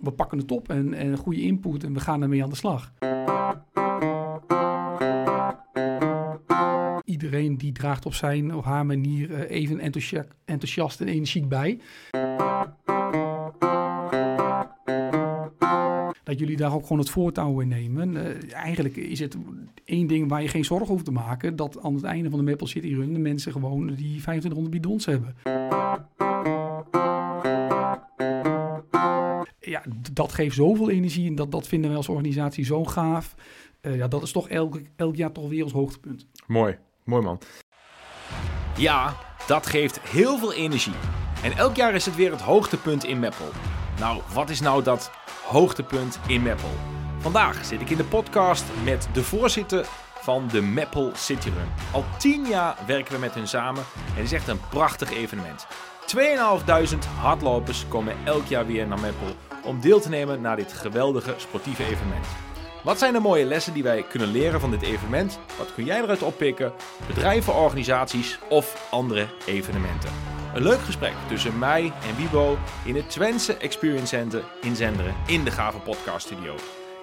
we pakken het op en, en goede input en we gaan ermee aan de slag. Iedereen die draagt op zijn of haar manier eh, even enthousia- enthousiast en energiek bij. Dat jullie daar ook gewoon het voortouw in nemen. Eh, eigenlijk is het één ding waar je geen zorgen hoeft te maken. Dat aan het einde van de Maple City Run de mensen gewoon die 2500 bidons hebben. Ja, dat geeft zoveel energie en dat, dat vinden wij als organisatie zo gaaf. Eh, ja, dat is toch elk, elk jaar toch weer ons hoogtepunt. Mooi, mooi man. Ja, dat geeft heel veel energie. En elk jaar is het weer het hoogtepunt in Meppel. Nou, wat is nou dat hoogtepunt in Meppel? Vandaag zit ik in de podcast met de voorzitter van de Meppel City Run. Al tien jaar werken we met hun samen en het is echt een prachtig evenement. 2500 hardlopers komen elk jaar weer naar Meppel om deel te nemen naar dit geweldige sportieve evenement. Wat zijn de mooie lessen die wij kunnen leren van dit evenement? Wat kun jij eruit oppikken? Bedrijven, organisaties of andere evenementen? Een leuk gesprek tussen mij en Wibo in het Twentse Experience Center in Zenderen in de gave podcast studio.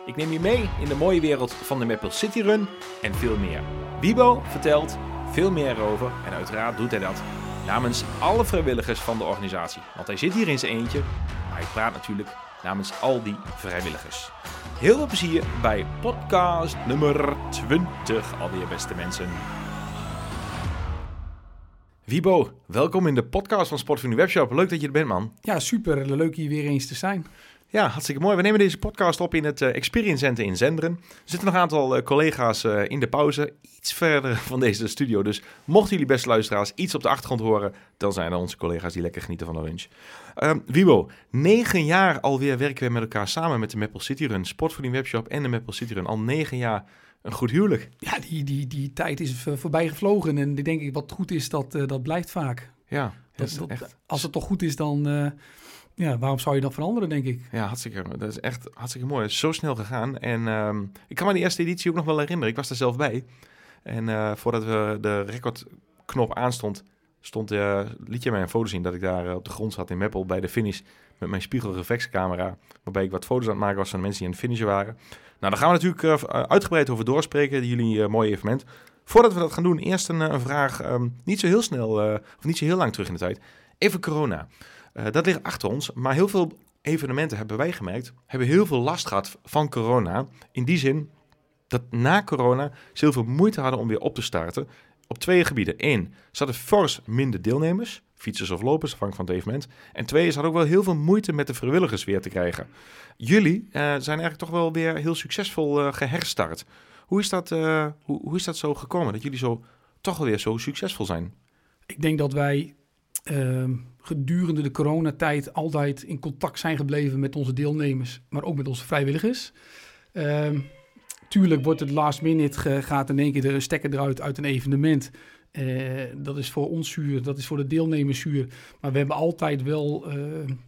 Ik neem je mee in de mooie wereld van de Maple City Run en veel meer. Wibo vertelt veel meer erover en uiteraard doet hij dat namens alle vrijwilligers van de organisatie. Want hij zit hier in zijn eentje, maar hij praat natuurlijk namens al die vrijwilligers. Heel veel plezier bij podcast nummer 20 alweer, beste mensen. Wibo, welkom in de podcast van Sport Webshop. Leuk dat je er bent, man. Ja, super. Leuk hier weer eens te zijn. Ja, hartstikke mooi. We nemen deze podcast op in het eh, Experience Center in Zenderen. Er zitten nog een aantal eh, collega's eh, in de pauze, iets verder van deze studio. Dus mochten jullie beste luisteraars iets op de achtergrond horen, dan zijn er onze collega's die lekker genieten van de lunch. Ehm Wibo, negen jaar alweer werken we met elkaar samen met de Maple City Run, Sportvoeding Webshop en de Maple City Run. Al negen jaar een goed huwelijk. Ja, die, die, die tijd is voorbij gevlogen. En ik denk ik, wat goed is, dat, dat blijft vaak. Ja, dat Dat, echt... Als het toch goed is, dan... ja, waarom zou je dat veranderen, denk ik? Ja, hartstikke, dat is echt hartstikke mooi. Het is zo snel gegaan. En ehm, ik kan me die eerste editie ook nog wel herinneren. Ik was er zelf bij. En eh, voordat we de recordknop aanstond, stond, eh, liet je mij een foto zien dat ik daar eh, op de grond zat in Meppel bij de finish met mijn spiegelreflexcamera. Waarbij ik wat foto's aan het maken was van mensen die aan het finishen waren. Nou, daar gaan we natuurlijk uitgebreid over doorspreken, jullie mooie evenement. Voordat we dat gaan doen, eerst een, vraag, ehm, niet zo heel snel, of niet zo heel lang terug in de tijd. Even corona. Eh, dat ligt achter ons, maar heel veel evenementen hebben wij gemerkt, hebben heel veel last gehad van corona. In die zin dat na corona ze heel veel moeite hadden om weer op te starten. Op twee gebieden. Eén, ze hadden fors minder deelnemers, fietsers of lopers, afhankelijk van het evenement. En twee, ze hadden ook wel heel veel moeite met de vrijwilligers weer te krijgen. Jullie eh, zijn eigenlijk toch wel weer heel succesvol eh, geherstart. Hoe is, dat, hoe, hoe is dat zo gekomen, dat jullie zo, toch wel weer zo succesvol zijn? Ik denk dat wij ehm, gedurende de coronatijd altijd in contact zijn gebleven met onze deelnemers, maar ook met onze vrijwilligers. Ehm, tuurlijk wordt het last minute, gaat in één keer de stekker eruit uit een evenement. Eh, dat is voor ons zuur, dat is voor de deelnemers zuur. Maar we hebben altijd wel eh,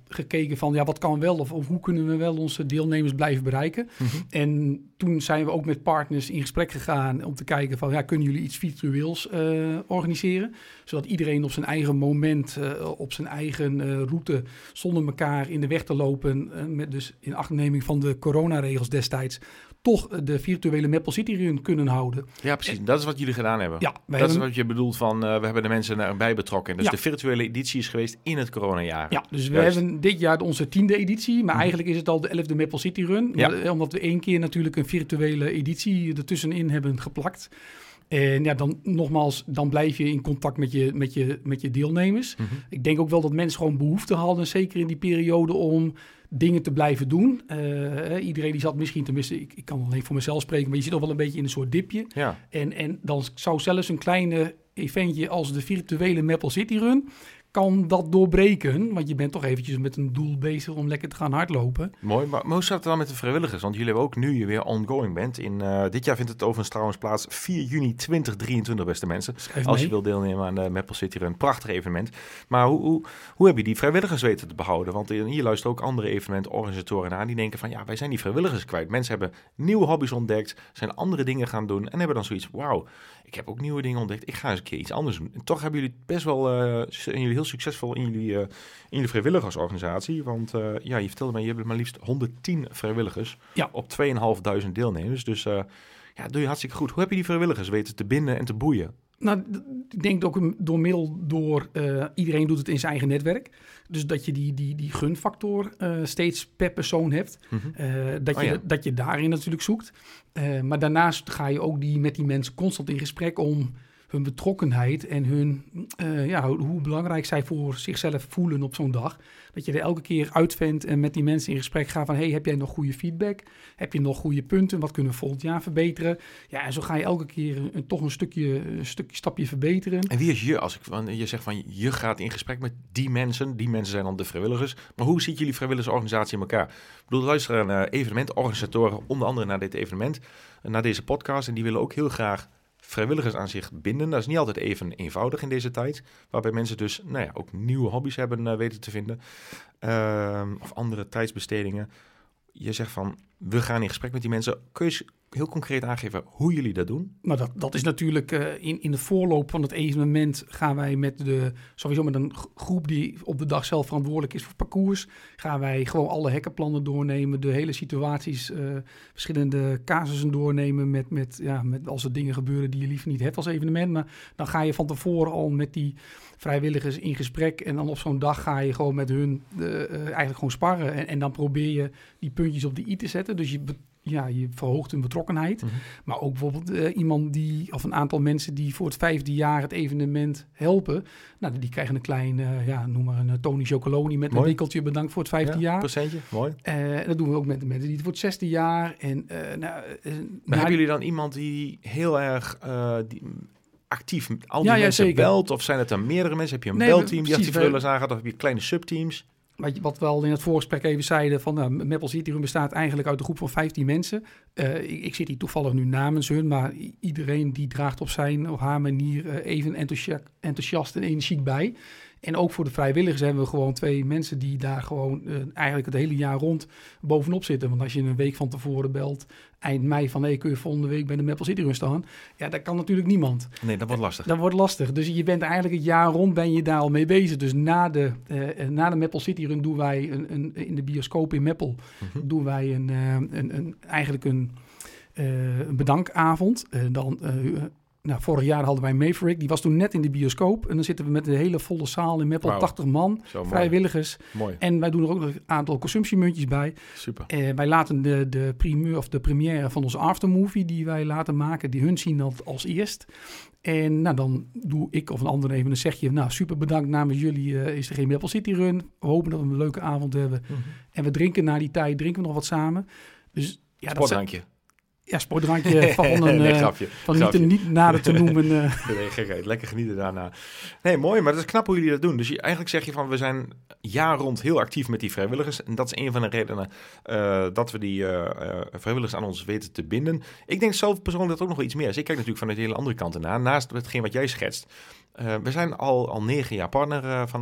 gekeken van ja, wat kan wel of, of hoe kunnen we wel onze deelnemers blijven bereiken. En toen zijn we ook met partners in gesprek gegaan om te kijken van ja, kunnen jullie iets virtueels eh, organiseren? Zodat iedereen op zijn eigen moment, op zijn eigen route, zonder elkaar in de weg te lopen, met dus in achtneming van de coronaregels destijds, toch de virtuele Maple City Run kunnen houden. Ja, precies. Dat is wat jullie gedaan hebben. Ja, dat is wat je bedoelt van, eh, we hebben de mensen erbij betrokken. Dus Ja. de virtuele editie is geweest in het coronajaar. ja, dus we hebben dit jaar onze tiende editie, maar Mhm. eigenlijk is het al de elfde Maple City Run. Ja. Eh, Omdat we één keer natuurlijk een virtuele editie ertussenin hebben geplakt. En ja, dan nogmaals, dan blijf je in contact met je, met je, met je deelnemers. Mhm. Ik denk ook wel dat mensen gewoon behoefte hadden, zeker in die periode, om dingen te blijven doen. Eh, eh, iedereen die zat misschien, tenminste, ik, ik kan alleen voor mezelf spreken, maar je zit al wel een beetje in een soort dipje. Ja. En, en dan zou zelfs een kleine eventje als de virtuele Maple City Run, kan dat doorbreken. Want je bent toch eventjes met een doel bezig om lekker te gaan hardlopen. Mooi, maar hoe staat het dan met de vrijwilligers? Want jullie hebben ook nu je weer ongoing bent. In, eh, dit jaar vindt het overigens trouwens plaats 4 juni 2023, beste mensen. Schrijf Als je wil deelnemen aan de Maple City Run, prachtig evenement. Maar hoe, hoe, hoe heb je die vrijwilligers weten te behouden? Want hier luisteren ook andere evenementorganisatoren naar. Die denken van, ja, wij zijn die vrijwilligers kwijt. Mensen hebben nieuwe hobby's ontdekt, zijn andere dingen gaan doen. En hebben dan zoiets, wauw, ik heb ook nieuwe dingen ontdekt. Ik ga eens een keer iets anders doen. En toch hebben jullie best wel, zijn jullie heel succesvol in jullie, uh, in jullie vrijwilligersorganisatie. Want uh, ja, je vertelde mij, je hebt maar liefst 110 vrijwilligers ja. op 2.500 deelnemers. Dus uh, ja, doe je hartstikke goed. Hoe heb je die vrijwilligers weten te binden en te boeien? Nou, ik denk ook door middel door uh, iedereen doet het in zijn eigen netwerk. Dus dat je die, die, die gunfactor uh, steeds per persoon hebt. Mm -hmm. uh, dat, oh, je, ja. dat je daarin natuurlijk zoekt. maar daarnaast ga je ook die, met die mensen constant in gesprek om hun betrokkenheid en hun, uh, ja, hoe belangrijk zij voor zichzelf voelen op zo'n dag. Dat je er elke keer uitvindt en met die mensen in gesprek gaat van... hey, heb jij nog goede feedback? Heb je nog goede punten? Wat kunnen we volgend jaar verbeteren? Ja, en zo ga je elke keer een, toch een stukje, een stukje stapje verbeteren. En wie is je? Als ik, je zegt van je gaat in gesprek met die mensen. Die mensen zijn dan de vrijwilligers. Maar hoe ziet jullie vrijwilligersorganisatie in elkaar? Ik bedoel, luisteren naar evenementorganisatoren, onder andere naar dit evenement, naar deze podcast. En die willen ook heel graag vrijwilligers aan zich binden. Dat is niet altijd even eenvoudig in deze tijd. Waarbij mensen dus nou ja, ook nieuwe hobby's hebben uh, weten te vinden. Uh, of andere tijdsbestedingen. Je zegt van, we gaan in gesprek met die mensen. Kun je heel concreet aangeven hoe jullie dat doen? Nou, dat, dat is natuurlijk uh, in, in de voorloop van het evenement gaan wij met de, sowieso met een groep die op de dag zelf verantwoordelijk is voor parcours, gaan wij gewoon alle hekkenplannen doornemen, de hele situaties, uh, verschillende casussen doornemen met, met, ja, met als er dingen gebeuren die je liever niet hebt als evenement. Maar dan ga je van tevoren al met die vrijwilligers in gesprek en dan op zo'n dag ga je gewoon met hun uh, eigenlijk gewoon sparren en, en dan probeer je die puntjes op de i te zetten. Dus je ja, je verhoogt hun betrokkenheid. Mm -hmm. Maar ook bijvoorbeeld uh, iemand die, of een aantal mensen die voor het vijfde jaar het evenement helpen. Nou, die krijgen een klein, uh, ja, noem maar een Tony Chocoloni met mooi. een wikkeltje bedankt voor het vijfde ja, jaar. Procentje, mooi. Uh, dat doen we ook met de mensen die het voor het zesde jaar. En, nou, hebben jullie dan iemand die heel erg die, actief al die ja, mensen belt? Of zijn het dan meerdere mensen? Heb je een Nee, belteam die actief aangaat? Of heb je kleine subteams? Wat, wat we al in het voorgesprek even zeiden, van nou, Maple City bestaat eigenlijk uit een groep van 15 mensen. Eh, ik, ik zit hier toevallig nu namens hun, maar iedereen die draagt op zijn of haar manier eh, even enthousia- enthousiast en energiek bij. En ook voor de vrijwilligers hebben we gewoon twee mensen die daar gewoon eh, eigenlijk het hele jaar rond bovenop zitten. Want als je een week van tevoren belt, eind mei van hey, kun je volgende week bij de Maple City Room staan? Ja, dat kan natuurlijk niemand. Nee, dat wordt lastig. Dat wordt lastig. Dus je bent eigenlijk het jaar rond ben je daar al mee bezig. Dus na de, eh, eh, na de Maple City Run doen wij een, een, in de bioscoop in Meppel Mhm. doen wij een, eh, een, een, eigenlijk een, eh, een bedankavond. Eh, dan, eh, eh, nou, vorig jaar hadden wij Maverick, die was toen net in de bioscoop. En dan zitten we met een hele volle zaal in Meppel, Wauw. 80 man, Zo vrijwilligers. Mooi. En wij doen er ook nog een aantal consumptiemuntjes bij. Super. Eh, wij laten de, de, primeur, of de première van onze aftermovie die wij laten maken, die hun zien dat als eerst. En nou, dan doe ik of een ander even een zegje. Nou, super bedankt namens jullie eh, is er geen Maple City Run. We hopen dat we een leuke avond hebben. En we drinken na die tijd, drinken we nog wat samen. Dus ja, dat. Ja sportdrankje van een, nee, eh, grapje. van niet, grapje. niet nader te noemen. eh, Nee, gekheid. Lekker genieten daarna. Nee, mooi. Maar dat is knap hoe jullie dat doen. Dus je, eigenlijk zeg je van, we zijn jaar rond heel actief met die vrijwilligers. En dat is een van de redenen eh, dat we die vrijwilligers aan ons weten te binden. Ik denk zelf persoonlijk dat ook nog wel iets meer is. Ik kijk natuurlijk vanuit de hele andere kant ernaar. Naast hetgeen wat jij schetst. We zijn al, al negen jaar partner van,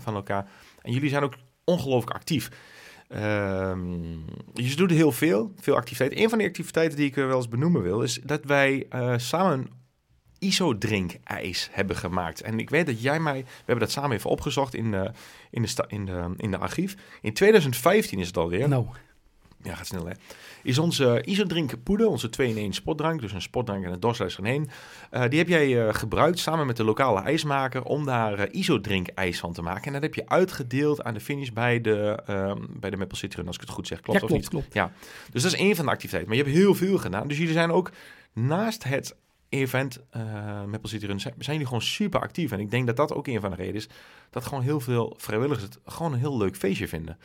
van elkaar. En jullie zijn ook ongelooflijk actief. Ehm je doet heel veel, veel activiteiten. Een van de activiteiten die ik eh, wel eens benoemen wil, is dat wij eh, samen ISO-drinkijs hebben gemaakt. En ik weet dat jij mij, we hebben dat samen even opgezocht in de, in de, in de, in de archief. In 2015 is het alweer. nou, Ja, gaat snel hè. Is onze ISO-drink poeder, onze 2-in-1 sportdrank, dus een sportdrank en een dorslijst erheen. eh, die heb jij eh, gebruikt samen met de lokale ijsmaker om daar eh, ISO-drink ijs van te maken. En dat heb je uitgedeeld aan de finish bij de, ehm, bij de Maple City Run, als ik het goed zeg. Klopt ja, of niet? klopt, klopt. Dus dat is één van de activiteiten. Maar je hebt heel veel gedaan. Dus jullie zijn ook naast het event uh, Maple City Run, zijn, zijn jullie gewoon super actief. En ik denk dat dat ook een van de redenen is dat gewoon heel veel vrijwilligers het gewoon een heel leuk feestje vinden.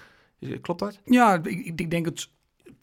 Klopt dat? Ja, ik, ik denk het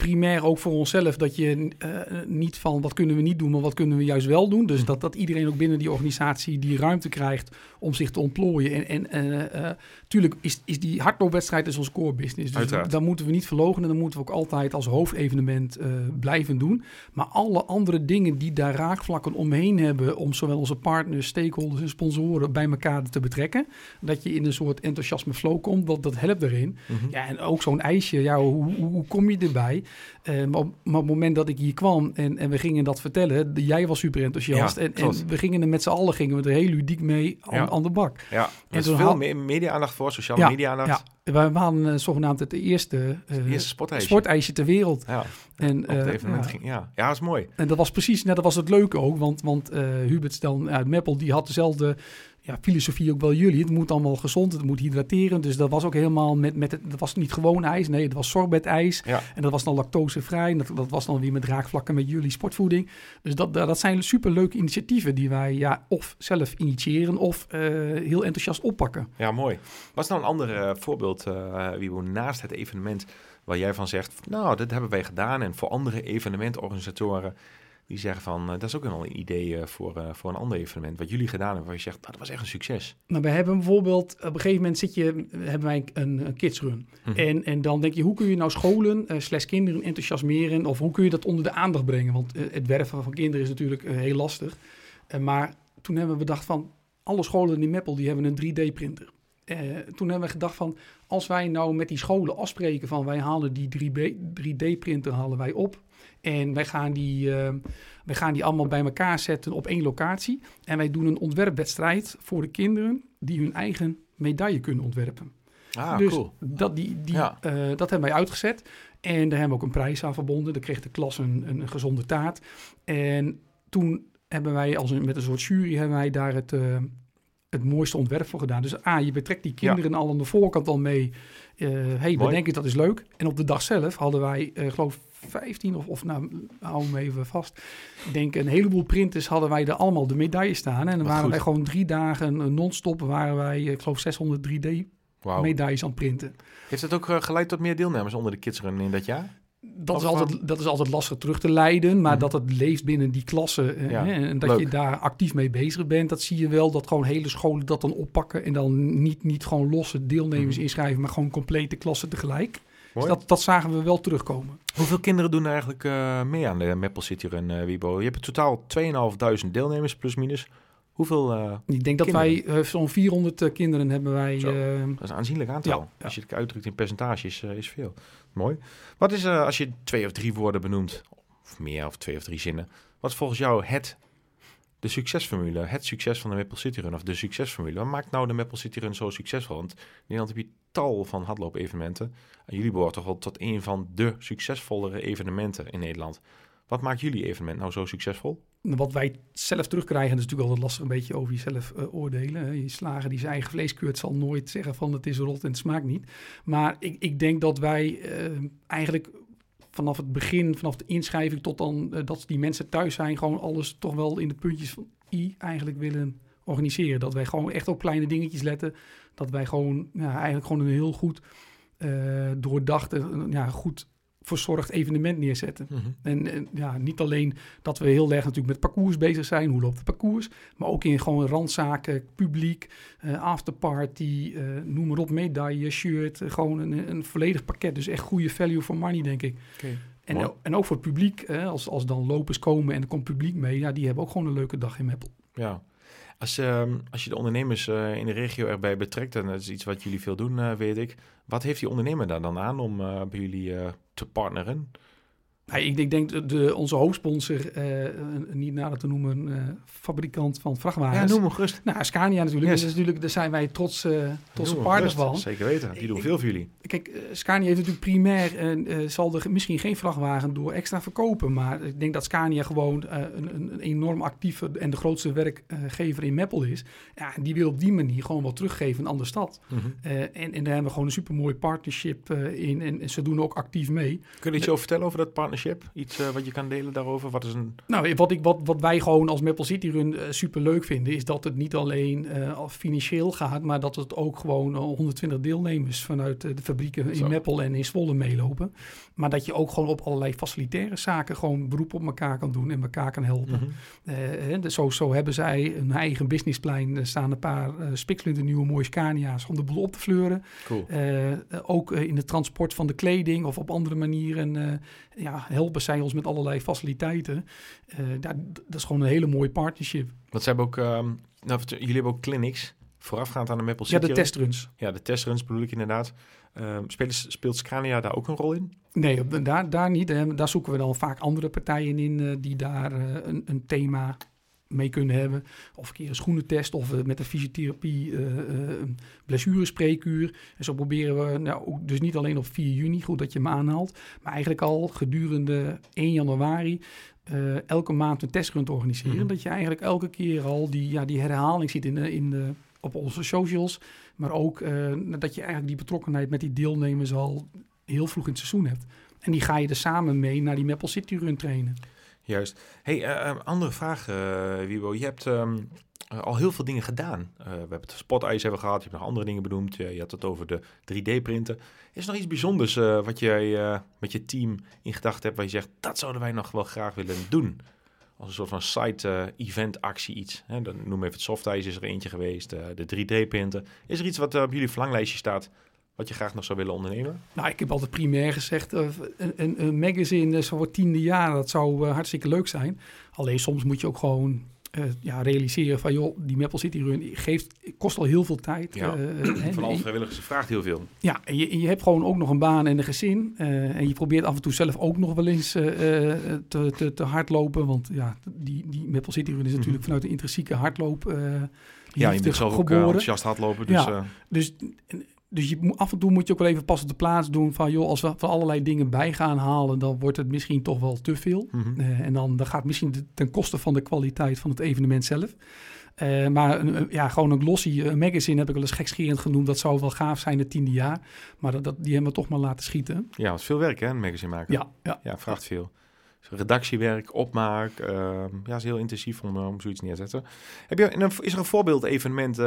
primair ook voor onszelf dat je eh, niet van wat kunnen we niet doen, maar wat kunnen we juist wel doen. Dus dat, dat iedereen ook binnen die organisatie die ruimte krijgt om zich te ontplooien. En, en eh, eh, tuurlijk is, is die hardloopwedstrijd is ons core business. Dus daar moeten we niet verlogen en dat moeten we ook altijd als hoofdevenement blijven doen. Maar alle andere dingen die daar raakvlakken omheen hebben om zowel onze partners, stakeholders en sponsoren bij elkaar te betrekken. Dat je in een soort enthousiasme flow komt, dat, dat helpt erin. Ja, en ook zo'n ijsje, ja, hoe, hoe, hoe kom je erbij? Eh, maar, op, maar op het moment dat ik hier kwam en, en we gingen dat vertellen, de- jij was super enthousiast. Ja, en, en we gingen er met z'n allen gingen we er heel ludiek mee aan, Ja. aan de bak. Ja, er is veel media-aandacht voor, sociale media-aandacht. Ja, wij waren eh, zogenaamd het eerste, eh, Eerste sportijsje. sportijsje ter wereld. Ja, En, op het evenement ging. Ja. ja, dat is mooi. En dat was precies, net dat was het leuke ook, want, want Hubert Stel uit Meppel, die had dezelfde ja, filosofie ook wel jullie. Het moet allemaal gezond, het moet hydrateren. Dus dat was ook helemaal met, met het, dat was niet gewoon ijs, nee, het was sorbet-ijs. Ja. En dat was dan lactosevrij en dat, dat was dan weer met raakvlakken met jullie sportvoeding. Dus dat, dat zijn superleuke initiatieven die wij ja, of zelf initiëren of eh, heel enthousiast oppakken. Ja, mooi. Wat is nou een ander eh, voorbeeld, eh Wiebo, naast het evenement waar jij van zegt, nou, dat hebben wij gedaan. En voor andere evenementorganisatoren die zeggen van, eh, dat is ook wel een idee eh, voor, eh, voor een ander evenement. Wat jullie gedaan hebben, waar je zegt, nou, dat was echt een succes. Nou, we hebben bijvoorbeeld, op een gegeven moment zit je, hebben wij een, een kidsrun. Mhm. En, en dan denk je, hoe kun je nou scholen eh slash kinderen enthousiasmeren? Of hoe kun je dat onder de aandacht brengen? Want het werven van kinderen is natuurlijk heel lastig. Maar toen hebben we bedacht van, alle scholen in Meppel die hebben een 3D-printer. Eh, toen hebben we gedacht van, als wij nou met die scholen afspreken van, wij halen die 3D-printer halen wij op. En wij gaan, die, eh, wij gaan die allemaal bij elkaar zetten op één locatie. En wij doen een ontwerpwedstrijd voor de kinderen die hun eigen medaille kunnen ontwerpen. Ah, dus cool. dat, die, die, Ja. eh, dat hebben wij uitgezet. En daar hebben we ook een prijs aan verbonden. Daar kreeg de klas een, een, gezonde taart. En toen hebben wij als een, met een soort jury hebben wij daar het, eh, het mooiste ontwerp voor gedaan. Dus A, je betrekt die kinderen al aan de voorkant al mee. Eh hey, we Mooi. denken dat is leuk. En op de dag zelf hadden wij, eh geloof 15 of, of nou, hou me even vast. Ik denk een heleboel printers hadden wij er allemaal de medaille staan. En dan waren goed. wij gewoon drie dagen eh, non-stop waren wij, eh, ik geloof 600 3D Wauw. medailles aan het printen. Heeft dat ook eh, geleid tot meer deelnemers onder de kidsrun in dat jaar? Dat is, altijd, dat is altijd lastig terug te leiden, maar Mhm. dat het leeft binnen die klasse eh, Ja, hè, en dat leuk. je daar actief mee bezig bent, dat zie je wel. Dat gewoon hele scholen dat dan oppakken en dan niet, niet gewoon losse deelnemers Mhm. inschrijven, maar gewoon complete klassen tegelijk. Dus dat, dat zagen we wel terugkomen. Hoeveel kinderen doen er eigenlijk eh, mee aan de Maple City Run, eh, Wiebo? Je hebt in totaal 2.500 deelnemers, plus minus. Hoeveel, eh, Ik denk dat Kinderen. wij eh, zo'n 400 eh, kinderen hebben wij. Zo. eh, dat is een aanzienlijk aantal. Ja, ja. Als je het uitdrukt in percentages, eh, is veel. Mooi. Wat is, eh, als je twee of drie woorden benoemt, of meer, of twee of drie zinnen, wat is volgens jou het, de succesformule, het succes van de Maple City Run, of de succesformule? Wat maakt nou de Maple City Run zo succesvol? Want in Nederland heb je tal van hardloop-evenementen. En jullie behoren toch wel tot een van de succesvollere evenementen in Nederland. Wat maakt jullie evenement nou zo succesvol? wat wij zelf terugkrijgen, is natuurlijk altijd lastig een beetje over jezelf eh, oordelen. Je slager die zijn eigen vlees keurt zal nooit zeggen van het is rot en het smaakt niet. Maar ik, ik denk dat wij eh, eigenlijk vanaf het begin, vanaf de inschrijving tot dan eh, dat die mensen thuis zijn, gewoon alles toch wel in de puntjes van i eigenlijk willen organiseren. Dat wij gewoon echt op kleine dingetjes letten. Dat wij gewoon ja, eigenlijk gewoon een heel goed eh doordacht, en, ja, goed verzorgd evenement neerzetten. En, en ja, niet alleen dat we heel erg natuurlijk met parcours bezig zijn, hoe loopt het parcours, maar ook in gewoon randzaken, publiek, eh, afterparty, eh, noem maar op, medaille, shirt, eh, gewoon een, een volledig pakket. Dus echt goede value for money, denk ik. En, Mooi. o- en ook voor het publiek, hè, als, als dan lopers komen en er komt publiek mee, ja, die hebben ook gewoon een leuke dag in Meppel. Ja. Als, ehm, als je de ondernemers eh, in de regio erbij betrekt, en dat is iets wat jullie veel doen, eh, weet ik. Wat heeft die ondernemer daar dan aan om eh, bij jullie te partneren? Ik, ik denk de, de, onze hoofdsponsor, eh, een niet nader te noemen, eh, fabrikant van Ja, vrachtwagens. noem hem gerust. Nou, Scania natuurlijk. Yes. Dus natuurlijk, daar zijn wij trots, eh trotse Noem hem partners van. Zeker weten. Die doen Ik- veel voor jullie. Kijk, eh, Scania heeft natuurlijk primair, eh, eh, zal er misschien geen vrachtwagen door extra verkopen. Maar ik denk dat Scania gewoon eh, een, een, enorm actieve en de grootste werkgever in Meppel is. Ja, en die wil op die manier gewoon wat teruggeven aan een andere stad. Eh, en, en daar hebben we gewoon een supermooi partnership eh, in. En, en ze doen ook actief mee. Kun je iets over vertellen over dat partnership? Iets eh, wat je kan delen daarover? Wat is een... Nou, wat, ik, wat, wat wij gewoon als Meppel City Run eh, super leuk vinden, is dat het niet alleen al financieel gaat, maar dat het ook gewoon eh, 120 deelnemers vanuit de fabrieken Zo. in Meppel en in Zwolle meelopen. Maar dat je ook gewoon op allerlei facilitaire zaken gewoon beroep op elkaar kan doen en elkaar kan helpen. Hè, dus zo, zo hebben zij een eigen businessplein. Er staan een paar uh, nieuwe mooie Scania's om de boel op te fleuren. Cool. Ook in het transport van de kleding of op andere manieren ja, helpen zij ons met allerlei faciliteiten. Eh, ja, d- dat is gewoon een hele mooie partnership. Want ze hebben ook... ehm, nou, jullie hebben ook clinics. voorafgaand aan de Ja, City de Run? testruns. Ja, de testruns bedoel ik inderdaad. Ehm, speelt, speelt Scania daar ook een rol in? Nee, de- daar, daar niet. hè. Daar zoeken we dan vaak andere partijen in eh, die daar eh, een, een thema mee kunnen hebben. Of een keer een schoenentest of eh, met een fysiotherapie eh, eh, blessurespreekuur. En zo proberen we, nou, ook dus niet alleen op 4 juni, goed dat je hem aanhaalt, maar eigenlijk al gedurende 1 januari elke maand een testrun te organiseren. Mhm. Dat je eigenlijk elke keer al die, ja, die herhaling ziet in de, in de, op onze socials. Maar ook dat je eigenlijk die betrokkenheid met die deelnemers al heel vroeg in het seizoen hebt. En die ga je er samen mee naar die Maple City Run trainen. Juist. Hey, eh, eh, andere vraag, eh Wiebo. Je hebt ehm, eh, al heel veel dingen gedaan. We hebben het spotijs hebben gehad, je hebt nog andere dingen benoemd. Je, had het over de 3D-printen. Is er nog iets bijzonders wat jij met je team in gedachten hebt... waar je zegt, dat zouden wij nog wel graag willen doen? Als een soort van site-event actie iets. Hè? Dan noem even het softijs is er eentje geweest. de 3D-printen. Is er iets wat op jullie verlanglijstje staat... wat je graag nog zou willen ondernemen? Nou, ik heb altijd primair gezegd, eh, een, een, magazine eh, voor het tiende jaar, dat zou eh, hartstikke leuk zijn. Alleen soms moet je ook gewoon eh, ja, realiseren van, joh, die Maple City Run geeft, kost al heel veel tijd. Ja, Eh, alle en- vrijwilligers, vraagt heel veel. Ja, en je, je hebt gewoon ook nog een baan en een gezin. eh, en je probeert af en toe zelf ook nog wel eens eh, eh, te, te, te hardlopen. Want ja, die, die Maple City Run is natuurlijk Mhm. vanuit de intrinsieke hardloop eh Ja, je bent zelf ook eh, geboren. enthousiast hardlopen. Dus, Ja. eh, Dus, dus je, af en toe moet je ook wel even pas op de plaats doen van... joh, als we van allerlei dingen bij gaan halen... dan wordt het misschien toch wel te veel. mhm. Eh, en dan, dan gaat het misschien de- ten koste van de kwaliteit van het evenement zelf. Eh, maar een- ja, gewoon een glossy een magazine heb ik wel eens gekscherend genoemd. Dat zou wel gaaf zijn het tiende jaar. Maar dat, dat, die hebben we toch maar laten schieten. Ja, het is veel werk hè, een magazine maken. Ja, ja. Ja, vraagt veel. Redactiewerk, opmaak, ehm, ja, is heel intensief om, eh, om zoiets neer te zetten. Heb je, en is er een voorbeeld evenement eh,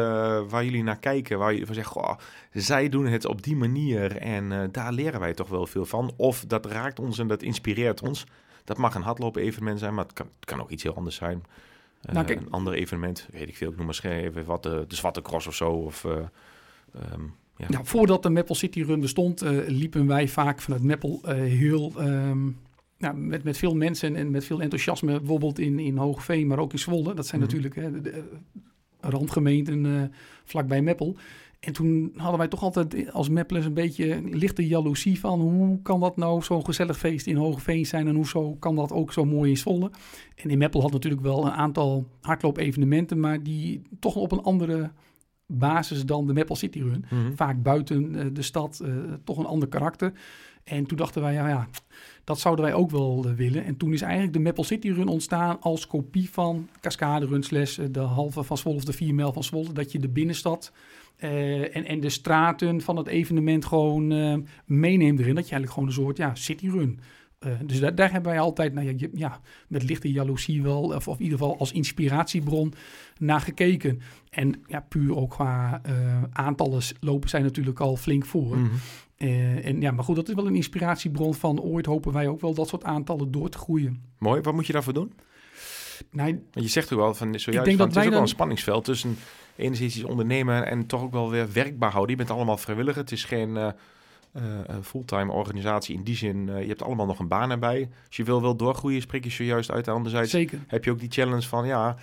waar jullie naar kijken, waar je van zegt, goh, zij doen het op die manier en eh, daar leren wij toch wel veel van. Of dat raakt ons en dat inspireert ons. Dat mag een hardlopen evenement zijn, maar het kan, het kan ook iets heel anders zijn. Nou, een ander evenement, weet ik veel, ik noem maar even wat, de, de Zwarte Cross of zo. Of, eh, ehm, ja. Nou, voordat de Maple City Run bestond, liepen wij vaak vanuit Meppel eh, heel... ehm, nou, met, met veel mensen en met veel enthousiasme, bijvoorbeeld in, in Hoogveen, maar ook in Zwolle. Dat zijn Mhm. natuurlijk hè, de, de, eh, randgemeenten eh, vlakbij Meppel. En toen hadden wij toch altijd als Meppelers een beetje lichte jaloezie van... hoe kan dat nou zo'n gezellig feest in Hoogveen zijn... en hoezo kan dat ook zo mooi in Zwolle? En in Meppel had natuurlijk wel een aantal hardloop-evenementen... maar die toch op een andere basis dan de Meppel City Run Mhm. vaak buiten eh, de stad, toch een ander karakter. En toen dachten wij, ja, ja, dat zouden wij ook wel eh, willen. En toen is eigenlijk de Maple City Run ontstaan als kopie van Cascade Run slash eh, de halve van Zwolle of de 4 mijl van Zwolle. Dat je de binnenstad eh, en, en de straten van het evenement gewoon meeneemt erin. Dat je eigenlijk gewoon een soort ja, city run. eh, dus daar, daar hebben wij altijd nou ja, ja, met lichte jaloezie wel, of, in ieder geval als inspiratiebron naar gekeken. En ja, puur ook qua aantallen lopen zij natuurlijk al flink voor. Mhm. Eh, en ja, maar goed, dat is wel een inspiratiebron van ooit hopen wij ook wel dat soort aantallen door te groeien. Mooi, wat moet je daarvoor doen? Want je zegt ook wel van zojuist, denk van, dat het is ook wel een spanningsveld tussen enerzijds ondernemen en toch ook wel weer werkbaar houden. Je bent allemaal vrijwilliger. Het is geen eh, fulltime organisatie in die zin. eh, je hebt allemaal nog een baan erbij. Als je wil, wil doorgroeien, spreek je zojuist uit. Anderzijds zeker. heb je ook die challenge van ja,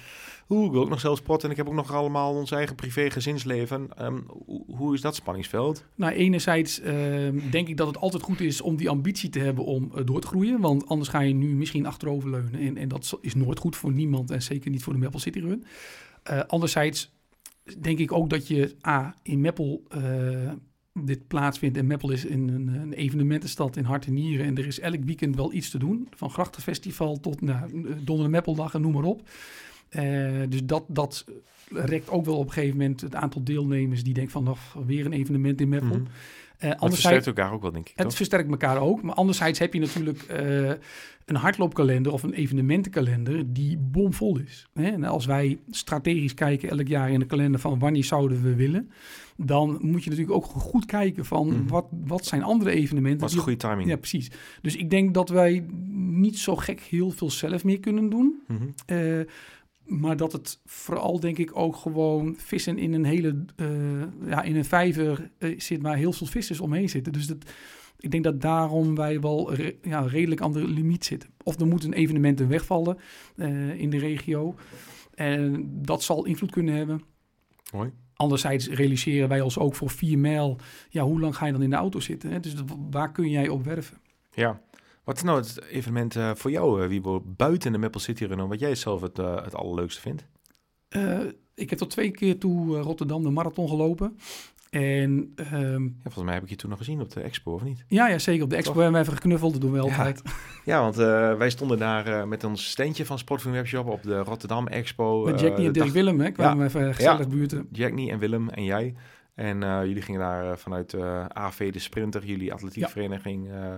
oeh, ik wil ook nog zelf sporten en ik heb ook nog allemaal ons eigen privé gezinsleven. Ehm, hoe, hoe is dat spanningsveld? Nou, enerzijds ehm, denk ik dat het altijd goed is om die ambitie te hebben om eh, door te groeien. Want anders ga je nu misschien achteroverleunen. En, en dat is nooit goed voor niemand en zeker niet voor de Maple City Run. Eh, anderzijds denk ik ook dat je A, in Meppel eh, dit plaatsvindt. En Meppel is een, een, een evenementenstad in hart en nieren. En er is elk weekend wel iets te doen. Van Grachtenfestival tot nou, Donder Meppeldag en noem maar op. Eh, dus dat, dat rekt ook wel op een gegeven moment het aantal deelnemers die denken van nog weer een evenement in Meppel. Mhm. Dat anderzijds, versterkt elkaar ook wel, denk ik. het toch? versterkt elkaar ook. Maar anderzijds heb je natuurlijk eh, een hardloopkalender of een evenementenkalender die bomvol is. Hè? En als wij strategisch kijken elk jaar in de kalender van wanneer zouden we willen, dan moet je natuurlijk ook goed kijken van Mhm. wat, wat zijn andere evenementen. Wat is goede timing? Ja, precies. Dus ik denk dat wij niet zo gek heel veel zelf meer kunnen doen. Mhm. Eh, maar dat het vooral denk ik ook gewoon vissen in een hele eh, ja, in een vijver eh, zit waar heel veel vissers omheen zitten. Dus dat, ik denk dat daarom wij wel re- ja, redelijk aan de limiet zitten. Of er moet een evenement wegvallen eh, in de regio. En dat zal invloed kunnen hebben. Mooi. anderzijds realiseren wij ons ook voor vier mijl. Ja, hoe lang ga je dan in de auto zitten? Hè? Dus dat- waar kun jij op werven? Ja. Wat is nou het evenement eh, voor jou, uh, Wiebo, buiten de Maple City Run, wat jij zelf het, eh, het allerleukste vindt? Eh, ik heb tot twee keer toe eh, Rotterdam de marathon gelopen. En ehm, Ja, volgens mij heb ik je toen nog gezien op de expo, of niet? ja, ja, zeker. Op de expo Toch? hebben we even geknuffeld. Dat doen we altijd. Ja, want eh, wij stonden daar eh, met ons standje van Sportfood Webshop op de Rotterdam Expo. Met eh, en Dirk dag- Willem, hè, kwamen we even gezellig buurten. Jacknie en Willem en jij. En eh, jullie gingen daar eh, vanuit eh AV de Sprinter, jullie atletiekvereniging, eh,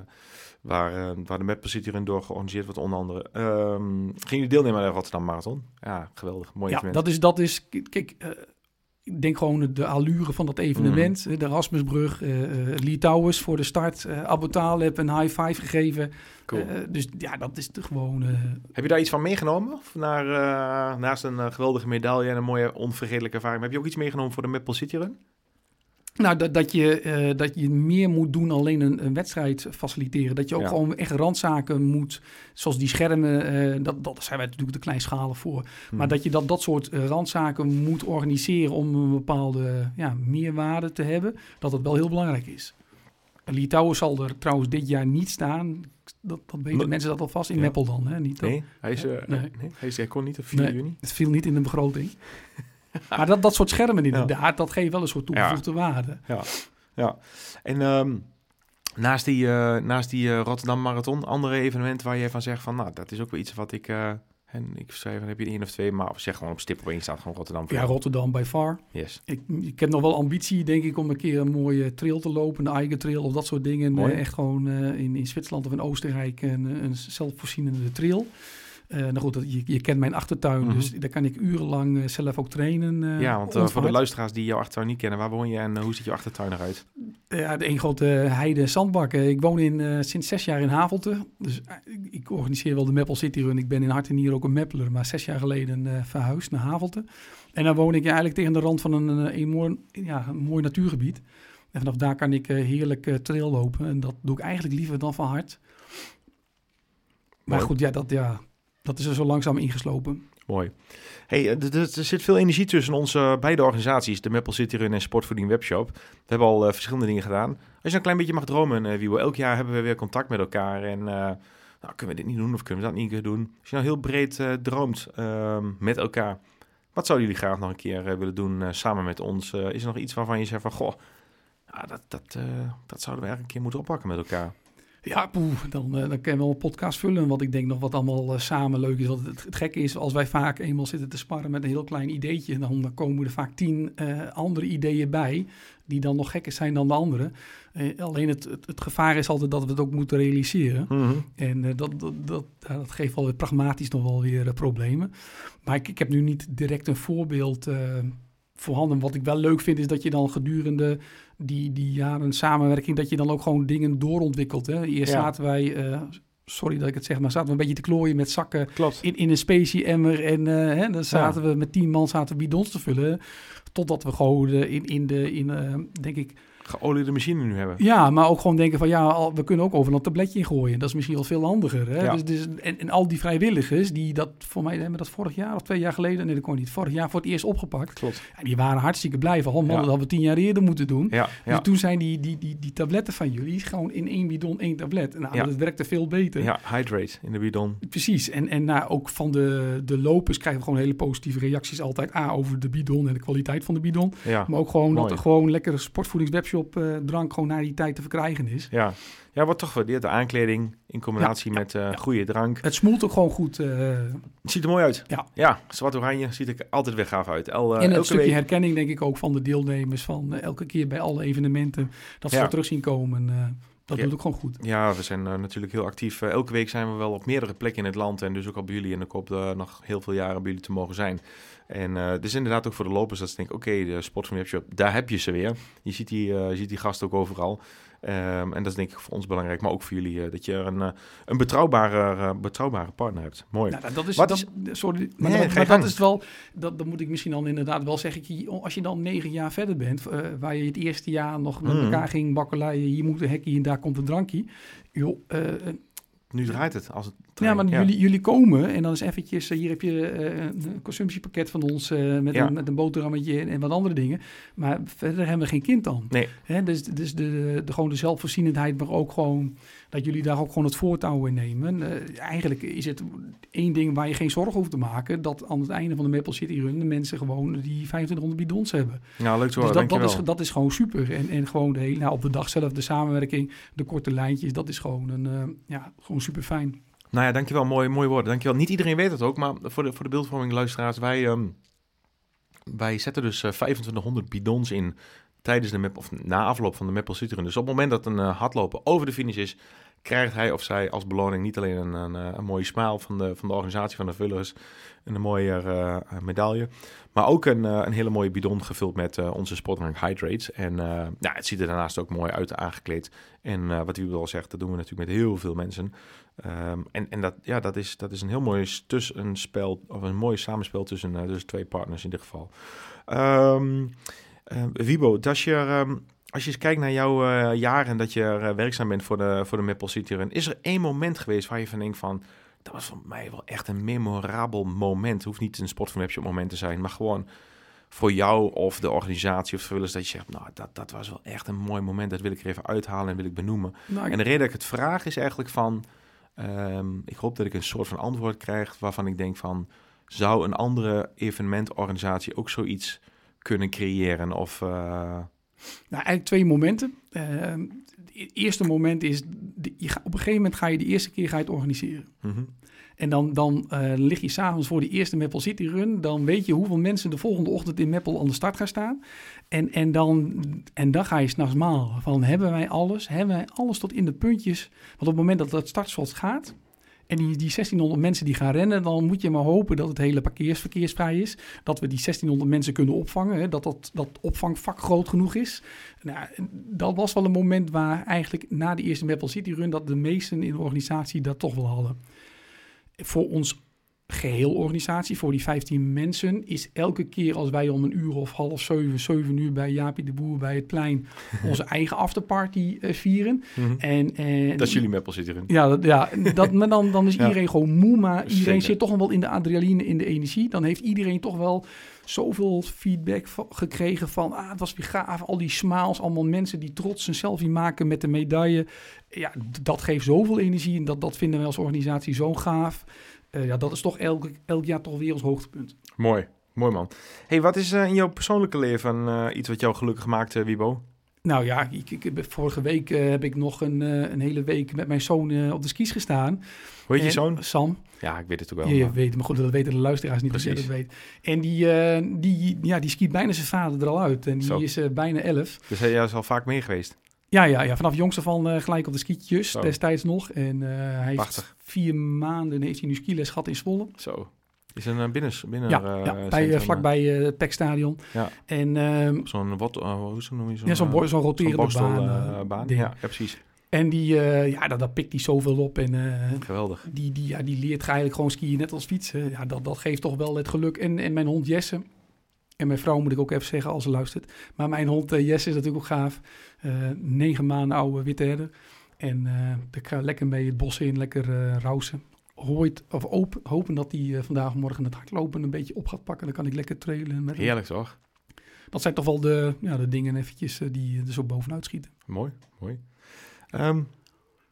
waar, eh, waar de Run door georganiseerd wordt, onder andere. Ehm gingen jullie deelnemen aan de Rotterdam Marathon? Ja, geweldig. Mooi Ja, evenement. dat is, dat is, kijk, eh, ik denk gewoon de allure van dat evenement. Mhm. De Rasmusbrug, eh eh Lee Towers voor de start. eh Abu Talib een high five gegeven. Cool. Dus ja, dat is de gewoon... Heb je daar iets van meegenomen? Of naar, naast een geweldige medaille en een mooie onvergetelijke ervaring. Heb je ook iets meegenomen voor de Maple City Run? Nou, dat, dat, je, eh, dat je meer moet doen alleen een, een wedstrijd faciliteren. Dat je ook Ja. gewoon echt randzaken moet, zoals die schermen, eh, dat, dat zijn wij natuurlijk te kleinschalig voor. Hm. Maar dat je dat, dat soort eh, randzaken moet organiseren om een bepaalde ja, meerwaarde te hebben, dat het wel heel belangrijk is. Litouwen zal er trouwens dit jaar niet staan. Dat, dat weten mensen dat alvast in Ja. Meppel dan. Hè? Niet dat- Nee, hij, is, Nee. nee. hij, is, hij kon niet op 4 Nee. juni. Het viel niet in de begroting. maar dat, dat soort schermen inderdaad, dat geeft wel een soort toegevoegde waarde. Ja. En ehm, naast die, eh, naast die eh, Rotterdam Marathon, andere evenementen waar jij van zegt van, nou, dat is ook wel iets wat ik... eh, en ik schrijf, dan heb je één of twee, maar zeg gewoon op stip op één staat gewoon Rotterdam. Ja. Rotterdam by far. Yes. Ik, ik heb nog wel ambitie, denk ik, om een keer een mooie trail te lopen. Een eigen trail of dat soort dingen. Mooi. Eh, echt gewoon eh, in, in Zwitserland of in Oostenrijk een, een zelfvoorzienende trail. Eh, nou goed, dat, je, je kent mijn achtertuin, Mhm. dus daar kan ik urenlang eh, zelf ook trainen. eh, ja, want voor de luisteraars die jouw achtertuin niet kennen, waar woon je en hoe ziet je achtertuin eruit? Ja, de een grote heide en zandbakken. Ik woon in, sinds zes jaar in Havelte. Dus ik, organiseer wel de Meppel City Run. Ik ben in hart en nier ook een Meppeler, maar zes jaar geleden verhuisd naar Havelte. En dan woon ik eigenlijk tegen de rand van een, een, mooi, ja, een mooi natuurgebied. En vanaf daar kan ik heerlijk trail lopen. En dat doe ik eigenlijk liever dan van hart. Maar goed, ja dat, ja, dat is er zo langzaam ingeslopen. Mooi. Hey, eh, er zit veel energie tussen onze beide organisaties, de Maple City Run en Sportvoeding Webshop. We hebben al eh, verschillende dingen gedaan. Als je een klein beetje mag dromen, eh Wiebo, elk jaar hebben we weer contact met elkaar. En eh, nou, kunnen we dit niet doen of kunnen we dat niet doen? Als je nou heel breed eh, droomt ehm, met elkaar, wat zouden jullie graag nog een keer eh, willen doen eh, samen met ons? Eh, is er nog iets waarvan je zegt van, goh, ja, dat, dat, eh, dat zouden we eigenlijk een keer moeten oppakken met elkaar? Ja, poeh, dan, eh, dan kunnen we wel een podcast vullen. Wat ik denk nog wat allemaal eh, samen leuk is. Want het, het gekke is, als wij vaak eenmaal zitten te sparren met een heel klein ideetje, dan, komen er vaak tien eh, andere ideeën bij, die dan nog gekker zijn dan de andere. Alleen het, het, het gevaar is altijd dat we het ook moeten realiseren. En eh, dat, dat, dat, dat geeft wel weer pragmatisch nog wel weer problemen. Maar ik, ik heb nu niet direct een voorbeeld voorhanden. Wat ik wel leuk vind, is dat je dan gedurende die, die jaren samenwerking, dat je dan ook gewoon dingen doorontwikkelt. Hè? Eerst Ja. zaten wij, eh, sorry dat ik het zeg, maar zaten we een beetje te klooien met zakken Klopt. in, in een specie-emmer. En eh, hè, dan zaten we met tien man zaten bidons te vullen. Totdat we gewoon eh, in, in de, in, denk ik, Geoliede machine nu hebben. ja, maar ook gewoon denken van ja, we kunnen ook over een tabletje in gooien. Dat is misschien wel veel handiger. Hè? Ja. Dus, dus, en, en al die vrijwilligers, die dat voor mij hebben dat vorig jaar of twee jaar geleden, nee dat kon niet, vorig jaar voor het eerst opgepakt. Klopt. En die waren hartstikke blij van, oh man, Ja. dat hadden we tien jaar eerder moeten doen. Ja. Dus toen zijn die, die, die, die tabletten van jullie gewoon in één bidon één tablet. Nou, Ja. dat werkte veel beter. ja, hydrate in de bidon. Precies. En, en nou, ook van de, de lopers krijgen we gewoon hele positieve reacties altijd. A, over de bidon en de kwaliteit van de bidon. Maar ook gewoon dat er gewoon lekkere sportvoedingswebshop eh, drank gewoon naar die tijd te verkrijgen is. Ja, ja wat toch gewaardeerd. De aankleding in combinatie Ja, met eh ja. goede drank. Het smoelt ook gewoon goed. eh, Het ziet er mooi uit. Ja. ja zwart-oranje ziet er altijd weer gaaf uit. El, eh, en een elke stukje week. herkenning denk ik ook van de deelnemers. Van eh, elke keer bij alle evenementen dat ze Ja. terug zien komen. eh, dat Ja. doet ook gewoon goed. Ja, we zijn eh, natuurlijk heel actief. Eh, elke week zijn we wel op meerdere plekken in het land. En dus ook al bij jullie. En ik hoop eh, nog heel veel jaren bij jullie te mogen zijn. En eh dus inderdaad ook voor de lopers dat ze denken... oké, de Sport van Webshop, daar heb je ze weer. Je ziet die, je ziet die gasten ook overal. Ehm, en dat is denk ik voor ons belangrijk. Maar ook voor jullie. eh, dat je een, een betrouwbare, betrouwbare partner hebt. Mooi. Nou, dat is, Wat dat, sorry, maar, Nee, dat, maar is wel, dat, dat moet ik misschien dan inderdaad wel zeggen. Je- Als je dan negen jaar verder bent, waar je het eerste jaar nog met Mhm. elkaar ging bakkeleien, hier moet een hekje en daar komt een drankje. Joh, nu draait het. Als het Ja, maar Jullie, jullie komen en dan is eventjes, eh, hier heb je eh, een consumptiepakket van ons eh, met, Ja. een, met een boterhammetje en, en wat andere dingen. Maar verder hebben we geen kind dan. Nee. Hè, dus dus de, de, gewoon de zelfvoorzienendheid, maar ook gewoon dat jullie daar ook gewoon het voortouw in nemen. Eh, eigenlijk is het één ding waar je geen zorgen hoeft te maken, dat aan het einde van de Maple City Run de mensen gewoon die 2500 bidons hebben. Ja, leuk Dus zo horen, dat, dat, is, dat is gewoon super. En, en gewoon de hele, nou, op de dag zelf de samenwerking, de korte lijntjes, dat is gewoon, een, eh, ja, gewoon super fijn. Nou ja, dankjewel. Mooi, mooi woorden. Dankjewel. Niet iedereen weet het ook, maar voor de, voor de beeldvorming luisteraars, wij, ehm, wij zetten dus eh, 2500 bidons in tijdens de map, of na afloop van de Maple City Run. Dus op het moment dat een eh, hardloper over de finish is, krijgt hij of zij als beloning niet alleen een, een, eh, een mooie smile van de, van de organisatie van de vullers en een mooie eh, medaille, maar ook een, een hele mooie bidon gevuld met eh, onze Spotrank Hydrates. En ja, het ziet er daarnaast ook mooi uit aangekleed. En wat u al zegt, dat doen we natuurlijk met heel veel mensen. Ehm, en en dat, ja, dat, is, dat is een heel mooi tussenspel, of een mooi samenspel tussen, tussen twee partners in dit geval. Ehm eh, Wibo, als je, ehm, als je eens kijkt naar jouw eh, jaren en dat je eh, werkzaam bent voor de, voor de Maple City Run, is er één moment geweest waar je van denkt van, dat was voor mij wel echt een memorabel moment. Het hoeft niet een sport van Webshop moment te zijn, maar gewoon voor jou of de organisatie of vrijwilligers dat je zegt, nou, dat, dat was wel echt een mooi moment. Dat wil ik er even uithalen en wil ik benoemen. Nou, En de reden dat ik het vraag is eigenlijk van, ehm, ik hoop dat ik een soort van antwoord krijg waarvan ik denk van, zou een andere evenementorganisatie ook zoiets kunnen creëren? Of, eh, Nou, eigenlijk twee momenten. Ehm, het eerste moment is, de- je ga- op een gegeven moment ga je de eerste keer ga je het organiseren. mhm. En dan, dan eh, lig je s'avonds voor de eerste Maple City Run. Dan weet je hoeveel mensen de volgende ochtend in Maple aan de start gaan staan. En, en, dan, en dan ga je s'nachts malen. Van hebben wij alles? Hebben wij alles tot in de puntjes? Want op het moment dat dat startslot gaat... En die, die 1600 mensen die gaan rennen, dan moet je maar hopen dat het hele parkeersverkeersvrij is. Dat we die 1600 mensen kunnen opvangen. Hè, dat, dat dat opvangvak groot genoeg is. Nou, dat was wel een moment waar eigenlijk na de eerste Maple City Run... dat de meesten in de organisatie dat toch wel hadden. Voor ons geheel organisatie, voor die 15 mensen... is elke keer als wij om een uur of half zeven, zeven uur... bij Jaapie de Boer bij het plein onze eigen afterparty eh, vieren. Mhm. En, en, Dat is jullie Maple City Run. ja, dat, ja dat, maar dan, dan is Ja. iedereen gewoon moe, maar iedereen Zeker. zit toch nog wel in de adrenaline, in de energie. Dan heeft iedereen toch wel zoveel feedback gekregen van, ah, het was weer gaaf. Al die smiles, allemaal mensen die trots een selfie maken met de medaille. Ja, dat geeft zoveel energie en dat, dat vinden wij als organisatie zo gaaf. Eh, ja, dat is toch elk, elk jaar toch weer ons hoogtepunt. Mooi, mooi man. hey, wat is eh, in jouw persoonlijke leven eh, iets wat jou gelukkig maakt, Wibo? Nou ja, ik, ik, vorige week heb ik nog een, een hele week met mijn zoon op de skis gestaan. Hoe heet je zoon? Sam. Ja, ik weet het ook wel. Ja, je maar- weet, maar goed, dat weten de luisteraars niet jij dat Precies. weet. En die, die, ja, die skiet bijna zijn vader er al uit. En die Zo. is bijna elf. Dus hij is al vaak mee geweest. Ja, ja, ja, vanaf jongs af aan eh, gelijk op de skietjes Zo. destijds nog. En eh, hij heeft vier maanden heeft hij nu skiles gehad in Zwolle. Zo. Is een uh, binnen, binnen ja, eh, ja bij, eh, vlakbij eh, het PEC-stadion. Ja. En ehm, eh, Zo'n, wat, eh, hoe zo noem je zo'n... ja, zo'n eh, bo- zo'n roterende baan. eh, eh, baan. Ja, ja, precies. En die, eh, ja, dat, dat pikt hij zoveel op. En eh, Geweldig. die, die, ja, die leert eigenlijk gewoon skiën net als fietsen. Ja, dat, dat geeft toch wel het geluk. En, en mijn hond Jesse. En mijn vrouw moet ik ook even zeggen als ze luistert. Maar mijn hond eh, Jesse is natuurlijk ook gaaf. Eh, negen maanden oude witte herder. En eh ik ga lekker mee het bos in, lekker eh rausen. Hooit, of open, hopen dat hij vandaag morgen het hardlopen een beetje op gaat pakken. Dan kan ik lekker trailen. Met hem. Heerlijk toch? Dat zijn toch wel de, ja, de dingen eventjes die er zo bovenuit schieten. Mooi, mooi. Ehm,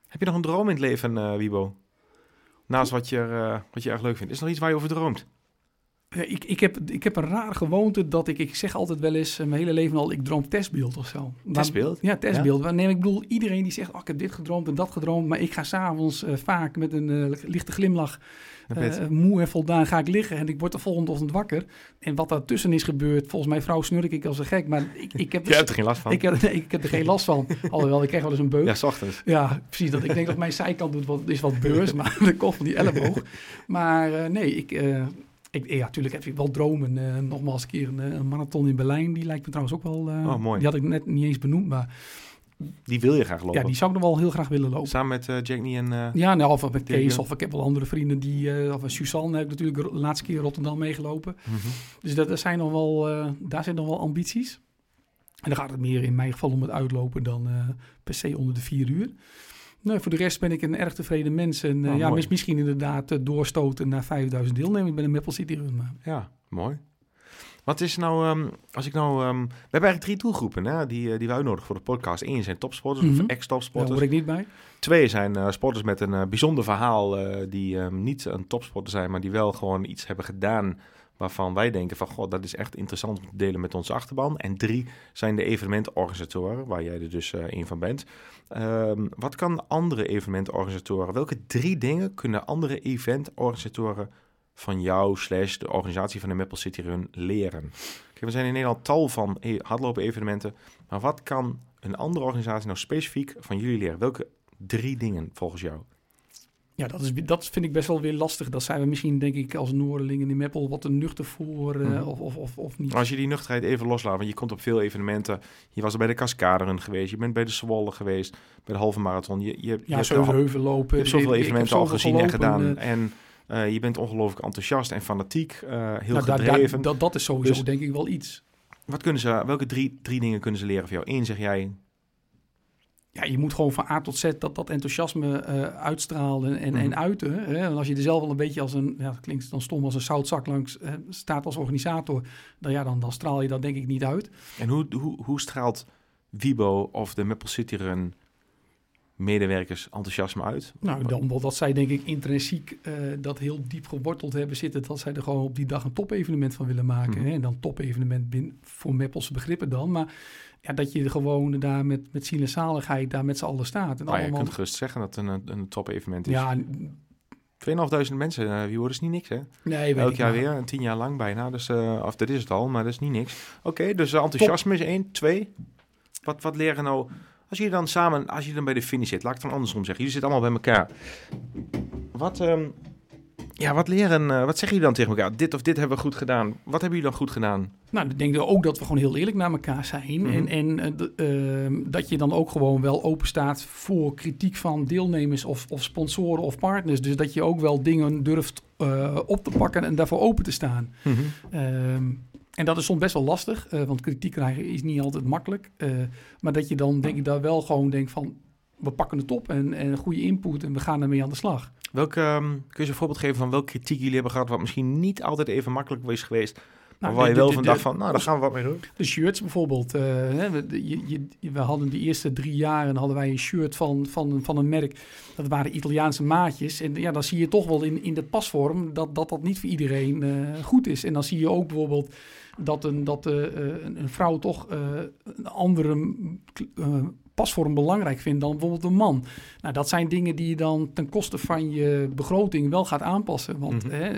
heb je nog een droom in het leven, Wibo? Naast wat je, wat je erg leuk vindt. Is er nog iets waar je over droomt? Ja, ik, ik, heb, ik heb een rare gewoonte dat ik, ik zeg altijd wel eens, eh, mijn hele leven al, ik droom testbeeld of zo. Testbeeld? ja, testbeeld. Maar Nee, ik bedoel, iedereen die zegt, oh, ik heb dit gedroomd en dat gedroomd, maar ik ga s'avonds uh, vaak met een uh, lichte glimlach, uh, moe en voldaan, ga ik liggen en ik word de volgende ochtend wakker. En wat daartussen is gebeurd, volgens mijn vrouw snurk ik als een gek, maar ik, ik heb... Je hebt er geen last van? Ik heb, nee, ik heb er geen last van. Alhoewel, ik krijg wel eens een beuk. Ja, s ochtends. Ja, precies. Dat, ik denk dat mijn zijkant doet wat, is wat beurs, maar de kop van die elleboog. Maar nee, ik... Ik, ja, natuurlijk heb ik wel dromen. Uh, nogmaals een keer een, een, marathon in Berlijn. Die lijkt me trouwens ook wel... Uh, oh, mooi. Die had ik net niet eens benoemd, maar... Die wil je graag lopen? Ja, die zou ik nog wel heel graag willen lopen. Samen met uh, en... ja, nou, of met Kees. Of ik heb wel andere vrienden die... of Suzanne heb ik natuurlijk de laatste keer in Rotterdam meegelopen. Mm -hmm. Dus dat, dat zijn nog wel, daar zijn nog wel ambities. En dan gaat het meer in mijn geval om het uitlopen dan per se onder de vier uur. Nee, voor de rest ben ik een erg tevreden mens. En eh, Oh, ja, mooi. misschien inderdaad eh, doorstoten naar 5000 deelnemers bij de Maple City Run. Maar Ja, mooi. Wat is nou, ehm, als ik nou... ehm, we hebben eigenlijk drie doelgroepen hè, die, eh, die we uitnodigen voor de podcast. Eén zijn topsporters Mhm. of daar ex-topsporters. hoor ik niet bij. Twee zijn eh, sporters met een bijzonder verhaal, die ehm, niet een topsporter zijn, maar die wel gewoon iets hebben gedaan waarvan wij denken van, god, dat is echt interessant om te delen met onze achterban. En drie zijn de evenementorganisatoren, waar jij er dus eh een van bent. Ehm, wat kan andere evenementorganisatoren, welke drie dingen kunnen andere eventorganisatoren van jou slash de organisatie van de Maple City Run leren? We zijn in Nederland tal van e- hardlopen evenementen, maar wat kan een andere organisatie nou specifiek van jullie leren? Welke drie dingen volgens jou? Ja, dat, is, dat vind ik best wel weer lastig. Dat zijn we misschien, denk ik, als Noorderlingen in Meppel wat te nuchter voor eh, Mhm. of, of, of, of niet. Als je die nuchterheid even loslaat, want je komt op veel evenementen. Je was er bij de Cascaderun geweest, je bent bij de Zwolle geweest, bij de halve marathon. Je, je, je ja, hebt, al- Zeuvenheuvel lopen. je hebt zoveel evenementen al zoveel gezien en gedaan. eh, En eh, je bent ongelooflijk enthousiast en fanatiek, heel nou, gedreven. dat, dat is sowieso Dus- denk ik wel iets. Wat kunnen ze, welke drie, drie dingen kunnen ze leren van jou? Eén zeg jij, Ja, je moet gewoon van A tot Z dat, dat enthousiasme eh, uitstralen en, en Mhm. uiten. Hè? En als je er zelf wel een beetje als een, ja, dat klinkt dan stom, als een zoutzak langs eh, staat als organisator, dan, ja, dan, dan straal je dat denk ik niet uit. en hoe, hoe, hoe straalt Wibo of de Maple City Run medewerkers enthousiasme uit? Nou, dan, omdat zij denk ik intrinsiek eh, dat heel diep geworteld hebben zitten, dat zij er gewoon op die dag een top-evenement van willen maken. Mhm. Hè? En dan top-evenement voor Meppelse begrippen dan. Maar ja, dat je gewoon daar met, met ziel en zaligheid daar met z'n allen staat. En Nou, je allemaal, kunt gerust zeggen dat het een, een top evenement is. ja, 2.500 mensen, eh, wie wordt is niet niks hè? nee, weet Elk ik jaar weer, en tien jaar lang bijna. Dus, eh, of dat is het al, maar dat is niet niks. Oké, dus eh, enthousiasme is één. Twee, wat, wat leren nou... Als je dan samen, als je dan bij de finish zit, laat ik het dan andersom zeggen. Jullie zitten allemaal bij elkaar. Wat, ehm, ja, wat leren, eh, wat zeggen jullie dan tegen elkaar? Dit of dit hebben we goed gedaan. Wat hebben jullie dan goed gedaan? Nou, ik denk ook dat we gewoon heel eerlijk naar elkaar zijn. Mhm. En, en eh, ehm, dat je dan ook gewoon wel open staat voor kritiek van deelnemers of, of sponsoren of partners. Dus dat je ook wel dingen durft eh, op te pakken en daarvoor open te staan. Ehm, en dat is soms best wel lastig, want kritiek krijgen is niet altijd makkelijk. Maar dat je dan denk ik daar wel gewoon denkt van, we pakken het op en, en goede input en we gaan ermee aan de slag. Welke, ehm, kun je eens een voorbeeld geven van welke kritiek jullie hebben gehad... wat misschien niet altijd even makkelijk is geweest... Nou, waar je wel van dacht van, nou, daar gaan we wat mee doen. De shirts bijvoorbeeld. eh, we, de- je, je- we hadden de eerste drie jaren hadden wij een shirt van, van, van een merk. Dat waren Italiaanse maatjes. En ja, dan zie je toch wel in, in de pasvorm dat, dat dat niet voor iedereen eh, goed is. En dan zie je ook bijvoorbeeld dat een, dat, eh, een, een vrouw toch een andere pasvorm belangrijk vindt dan bijvoorbeeld een man. Nou, dat zijn dingen die je dan ten koste van je begroting wel gaat aanpassen. Want Mhm. hè,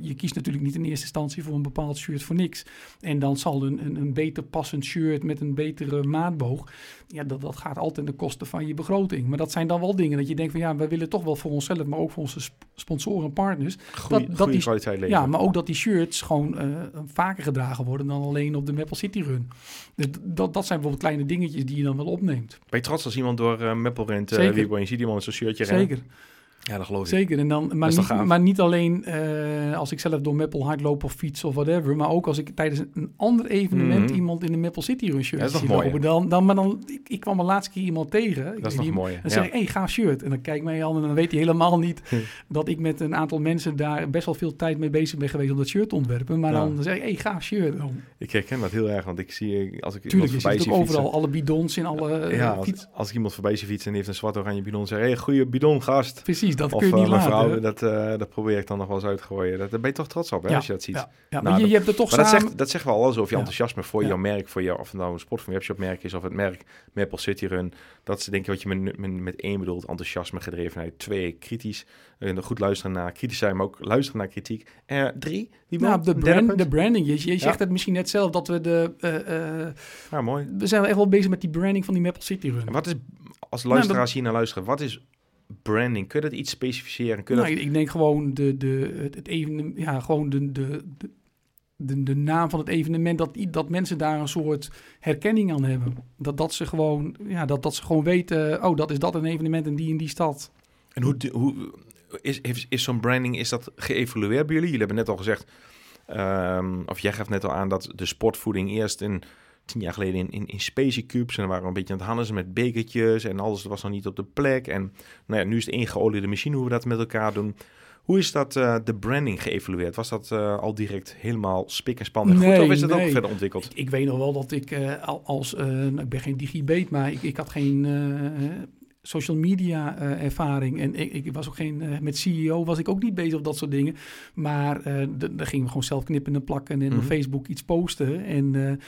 je kiest natuurlijk niet in eerste instantie voor een bepaald shirt voor niks. En dan zal een, een, een beter passend shirt met een betere maatboog, ja, dat, dat gaat altijd ten koste van je begroting. Maar dat zijn dan wel dingen dat je denkt van ja, wij willen toch wel voor onszelf, maar ook voor onze sp- sponsoren en partners. Goeie, dat goede die- kwaliteit leveren. Ja, maar ook dat die shirts gewoon eh, vaker gedragen worden dan alleen op de Maple City Run. Dus dat, dat zijn bijvoorbeeld kleine dingetjes die je dan wel opneemt. Ben je trots als iemand door uh, Meppel rent, uh, Zeker. Wiebo, en je ziet iemand met zo'n shirtje rennen? Zeker. Ja, dat geloof ik. Zeker, en dan, maar, niet, maar niet alleen eh, als ik zelf door Meppel hardloop of fiets of whatever, maar ook als ik tijdens een ander evenement Mhm. iemand in de Maple City Run shirt Dat is toch zie mooi, lopen. Dan, dan, maar dan, ik, ik kwam er laatste keer iemand tegen. Dat is nog mooi. Dan Ja. zeg ik, hey, gaaf shirt. En dan kijkt mij aan en dan weet hij helemaal niet dat ik met een aantal mensen daar best wel veel tijd mee bezig ben geweest om dat shirt te ontwerpen. Maar Ja. dan zeg ik, hey, gaaf shirt. Dan, Ik herken dat heel erg, want ik zie, eh, als ik tuurlijk, iemand voorbij zie fietsen... overal alle bidons in alle eh, ja, als, fiets. als ik iemand voorbij zie fietsen en die heeft een zwart-oranje bidon, zeg hey, goede bidon, gast. Precies, dat of kun je eh, niet laten. mevrouw, hè? dat, eh, dat probeer ik dan nog wel eens uit te gooien. Dat, daar ben je toch trots op, hè, als je dat ziet. Ja, ja, Nou, maar je, je hebt er toch Maar dat zegt, dat zegt wel alles over je enthousiasme voor jouw merk, voor jou, of het nou een sport van webshop merk is of het merk Maple City Run. Dat is denk ik wat je met, met, met één bedoelt, enthousiasme, gedrevenheid. Twee, kritisch, eh, goed luisteren naar, kritisch zijn, maar ook luisteren naar kritiek. Eh drie, wie Nou, de, brand, de branding. Je, je Ja. zegt het misschien net zelf dat we de... eh, Ja, mooi. we zijn echt wel bezig met die branding van die Maple City Run. En wat is, als Nou, luisteraars hier naar luisteren, wat is branding? Kun je dat iets specificeren? Kun je Nou, ik, ik denk gewoon de, de, het, het evenement, ja, gewoon de, de, de, de, de naam van het evenement, dat, dat mensen daar een soort herkenning aan hebben. Dat, dat ze gewoon, ja, dat, dat ze gewoon weten, oh, dat is dat een evenement in die en die stad. En hoe, hoe is, is, is zo'n branding, is dat geëvalueerd bij jullie? Jullie hebben net al gezegd, ehm, of jij gaf net al aan dat de sportvoeding eerst in tien jaar geleden in, in, in Spacey Cubes. En dan waren we een beetje aan het handelen met bekertjes en alles was nog niet op de plek. En nou ja, nu is het één geoliede machine hoe we dat met elkaar doen. Hoe is dat eh, de branding geëvalueerd? Was dat eh, al direct helemaal spik en span en Nee, goed? Of is het nee. ook verder ontwikkeld? Ik, ik weet nog wel dat ik al- als, nou, ik ben geen digibeet, maar ik, ik had geen social media eh, ervaring. En ik, ik was ook geen, met CEO was ik ook niet bezig of dat soort dingen. Maar eh d- daar gingen we gewoon zelf knippen en plakken en Mhm. op Facebook iets posten. En,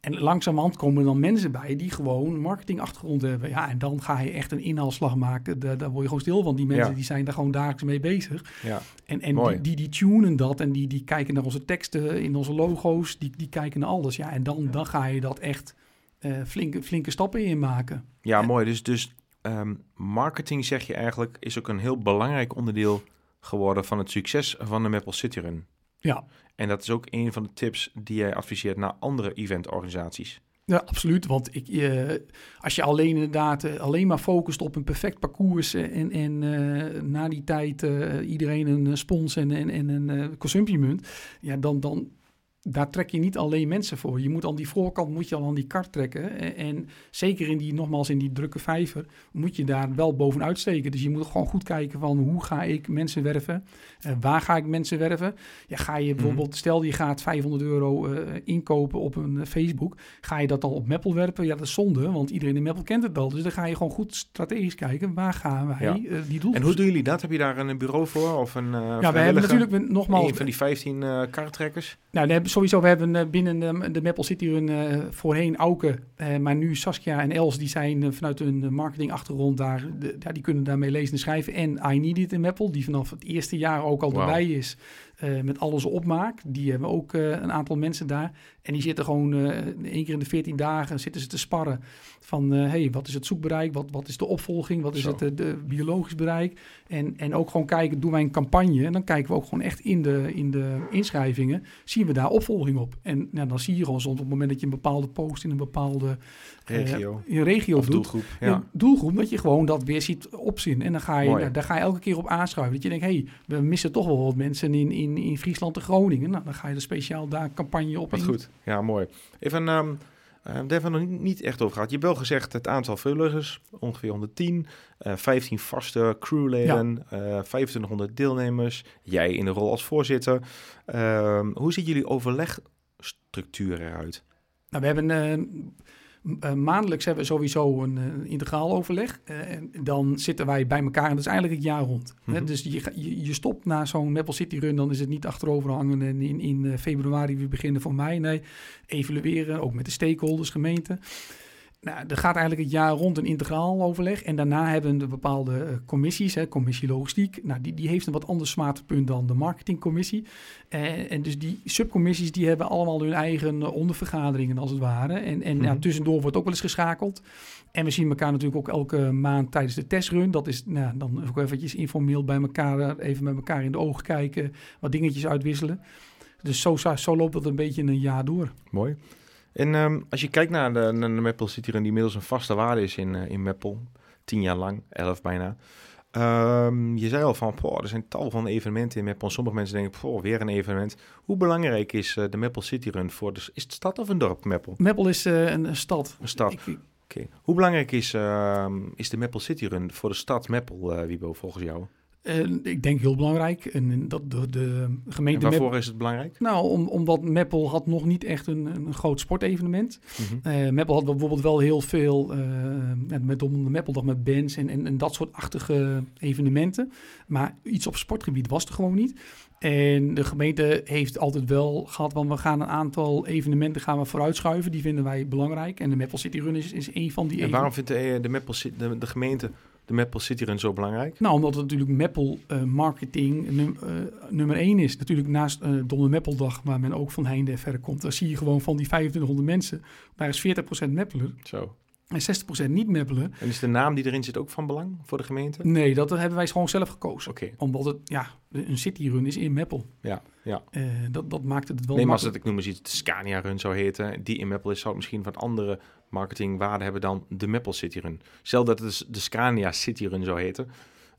en langzamerhand komen er dan mensen bij die gewoon marketingachtergrond hebben. Ja, en dan ga je echt een inhaalslag maken. Daar, daar word je gewoon stil van. Die mensen Ja. die zijn daar gewoon dagelijks mee bezig. Ja, En, en Mooi. die, die, die tunen dat en die, die kijken naar onze teksten in onze logo's, die, die kijken naar alles. Ja, en dan, dan ga je dat echt eh, flinke, flinke stappen in maken. ja mooi. Dus, dus ehm, marketing, zeg je eigenlijk, is ook een heel belangrijk onderdeel geworden van het succes van de Maple City Run. Ja, En dat is ook een van de tips die jij adviseert naar andere eventorganisaties. ja absoluut. Want ik, eh, als je alleen inderdaad eh, alleen maar focust op een perfect parcours eh, en, en na die tijd iedereen een spons en, en, en een consumptiemunt, ja, dan, dan daar trek je niet alleen mensen voor. Je moet aan die voorkant moet je al aan die kar trekken. En, en zeker in die, nogmaals, in die drukke vijver, moet je daar wel bovenuit steken. Dus je moet gewoon goed kijken van hoe ga ik mensen werven? Eh, waar ga ik mensen werven? Ja, ga je bijvoorbeeld, stel je gaat 500 euro eh, inkopen op een eh, Facebook. Ga je dat dan op Meppel werpen? Ja, dat is zonde, want iedereen in Meppel kent het al. Dus dan ga je gewoon goed strategisch kijken. Waar gaan wij Ja. eh, die doel? En hoe doen jullie dat? Heb je daar een bureau voor? Of een ja, we hebben natuurlijk nogmaals... Een van die 15 uh, kartrekkers? Nou, we hebben, sowieso, we hebben uh, binnen de, de Maple City Run uh, voorheen Auke, uh, maar nu Saskia en Els, die zijn uh, vanuit hun marketingachtergrond daar, de, ja, die kunnen daarmee lezen en schrijven. En I Need It in Maple, die vanaf het eerste jaar ook al wow. erbij is, uh, met alles opmaak. Die hebben ook uh, een aantal mensen daar. En die zitten gewoon uh, één keer in de 14 dagen zitten ze te sparren van hey, wat is het zoekbereik, wat, wat is de opvolging, wat is Zo. het de biologisch bereik. En, en ook gewoon kijken, doen wij een campagne? En dan kijken we ook gewoon echt in de, in de inschrijvingen, zien we daar opvolging op. En nou, dan zie je gewoon soms op het moment dat je een bepaalde post in een bepaalde regio, uh, regio of doet, doelgroep, ja. ja. doelgroep, dat je gewoon dat weer ziet opzien. En dan ga je, daar ga je elke keer op aanschuiven. Dat je denkt, hé, hey, we missen toch wel wat mensen in, in, in Friesland en Groningen. Nou, dan ga je er speciaal daar campagne op Wat in. goed, ja, mooi. Even, um, uh, daar hebben we nog niet, niet echt over gehad. Je hebt wel gezegd het aantal vrijwilligers, ongeveer 110. Uh, 15 vaste crewleden, ja. uh, 2500 deelnemers. Jij in de rol als voorzitter. Uh, hoe ziet jullie overlegstructuur eruit? Nou, we hebben uh, maandelijks hebben we sowieso een, een integraal overleg. Uh, en dan zitten wij bij elkaar en dat is eigenlijk het jaar rond. Mm -hmm. Dus je, je, je, stopt na zo'n Maple City Run, dan is het niet achterover hangen en in, in februari weer beginnen van mei. Nee, evalueren, ook met de stakeholders, gemeente. Nou, er gaat eigenlijk het jaar rond een integraal overleg. En daarna hebben we bepaalde uh, commissies, hè, commissie logistiek. Nou, die, die heeft een wat ander smaakpunt dan de marketingcommissie. Uh, en dus die subcommissies die hebben allemaal hun eigen uh, ondervergaderingen als het ware. En, en mm -hmm. ja, tussendoor wordt ook wel eens geschakeld. En we zien elkaar natuurlijk ook elke maand tijdens de testrun. Dat is nou, dan ook eventjes informeel bij elkaar, even met elkaar in de ogen kijken, wat dingetjes uitwisselen. Dus zo, zo loopt dat een beetje een jaar door. Mooi. En um, als je kijkt naar de, naar de Maple City Run, die inmiddels een vaste waarde is in, uh, in Maple, tien jaar lang, elf bijna. Um, je zei al van, poh, er zijn tal van evenementen in Maple. Sommige mensen denken, poh, weer een evenement. Hoe belangrijk is uh, de Maple City Run voor de... Is het stad of een dorp, Maple? Maple is uh, een, een, stad. Een stad. Oké. Okay. Hoe belangrijk is, is de Maple City Run voor de stad Maple, Wiebo, volgens jou? Ik denk heel belangrijk. En dat de, de gemeente. En waarvoor Mep... is het belangrijk? Nou, om, omdat Meppel had nog niet echt een, een groot sportevenement. Mm -hmm. uh, Meppel had bijvoorbeeld wel heel veel uh, met de Meppeldag met bands en, en, en dat soort achtige evenementen. Maar iets op sportgebied was er gewoon niet. En de gemeente heeft altijd wel gehad, want we gaan een aantal evenementen gaan we vooruitschuiven. Die vinden wij belangrijk. En de Meppel City Run is, is een van die. En waarom vindt de, de, Meppel, de, de gemeente de Maple City Run zo belangrijk? Nou, omdat het natuurlijk Maple uh, marketing num, uh, nummer 1 is. Natuurlijk naast uh, Donner Maple Dag, waar men ook van heinde en verre komt. Daar zie je gewoon van die 2500 mensen, daar is 40% Mappeler. Zo. En 60% niet Mappeler. En is de naam die erin zit ook van belang voor de gemeente? Nee, dat hebben wij gewoon zelf gekozen. Oké. Okay. Omdat het, ja, een city run is in Meppel. Ja, ja. Uh, dat, dat maakt het wel Nee, maar als het, ik noem eens iets, de Scania Run zou heten, die in Meppel is, zou het misschien wat andere marketingwaarde hebben dan de Meppel City Run. Stel dat het de Scania City Run zou heten.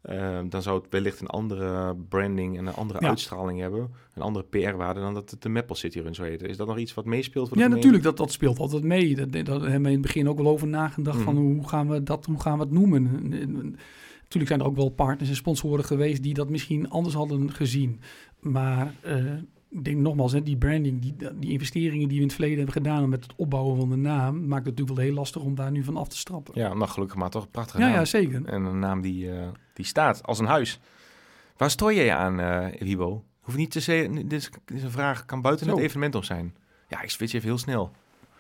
Eh, dan zou het wellicht een andere branding en een andere Ja. uitstraling hebben. Een andere PR-waarde dan dat het de Maple City Run zou heten. Is dat nog iets wat meespeelt voor de Ja, gemeente? natuurlijk, dat, dat speelt altijd mee. Dat, dat hebben we in het begin ook wel over nagedacht van Mhm. hoe gaan we dat, hoe gaan we het noemen. En- en- en Natuurlijk zijn er ook wel partners en sponsoren geweest die dat misschien anders hadden gezien. Maar eh, ik denk nogmaals, hè, die branding, die, die investeringen die we in het verleden hebben gedaan met het opbouwen van de naam, maakt het natuurlijk wel heel lastig om daar nu van af te strappen. Ja, nou gelukkig maar toch een prachtige ja, naam. ja, zeker. En een naam die, eh, die staat als een huis. Waar stoor je je aan, eh Wibo? Hoef niet te zeggen, dit is, dit is een vraag, kan buiten Zo. het evenement om zijn. Ja, ik switch even heel snel.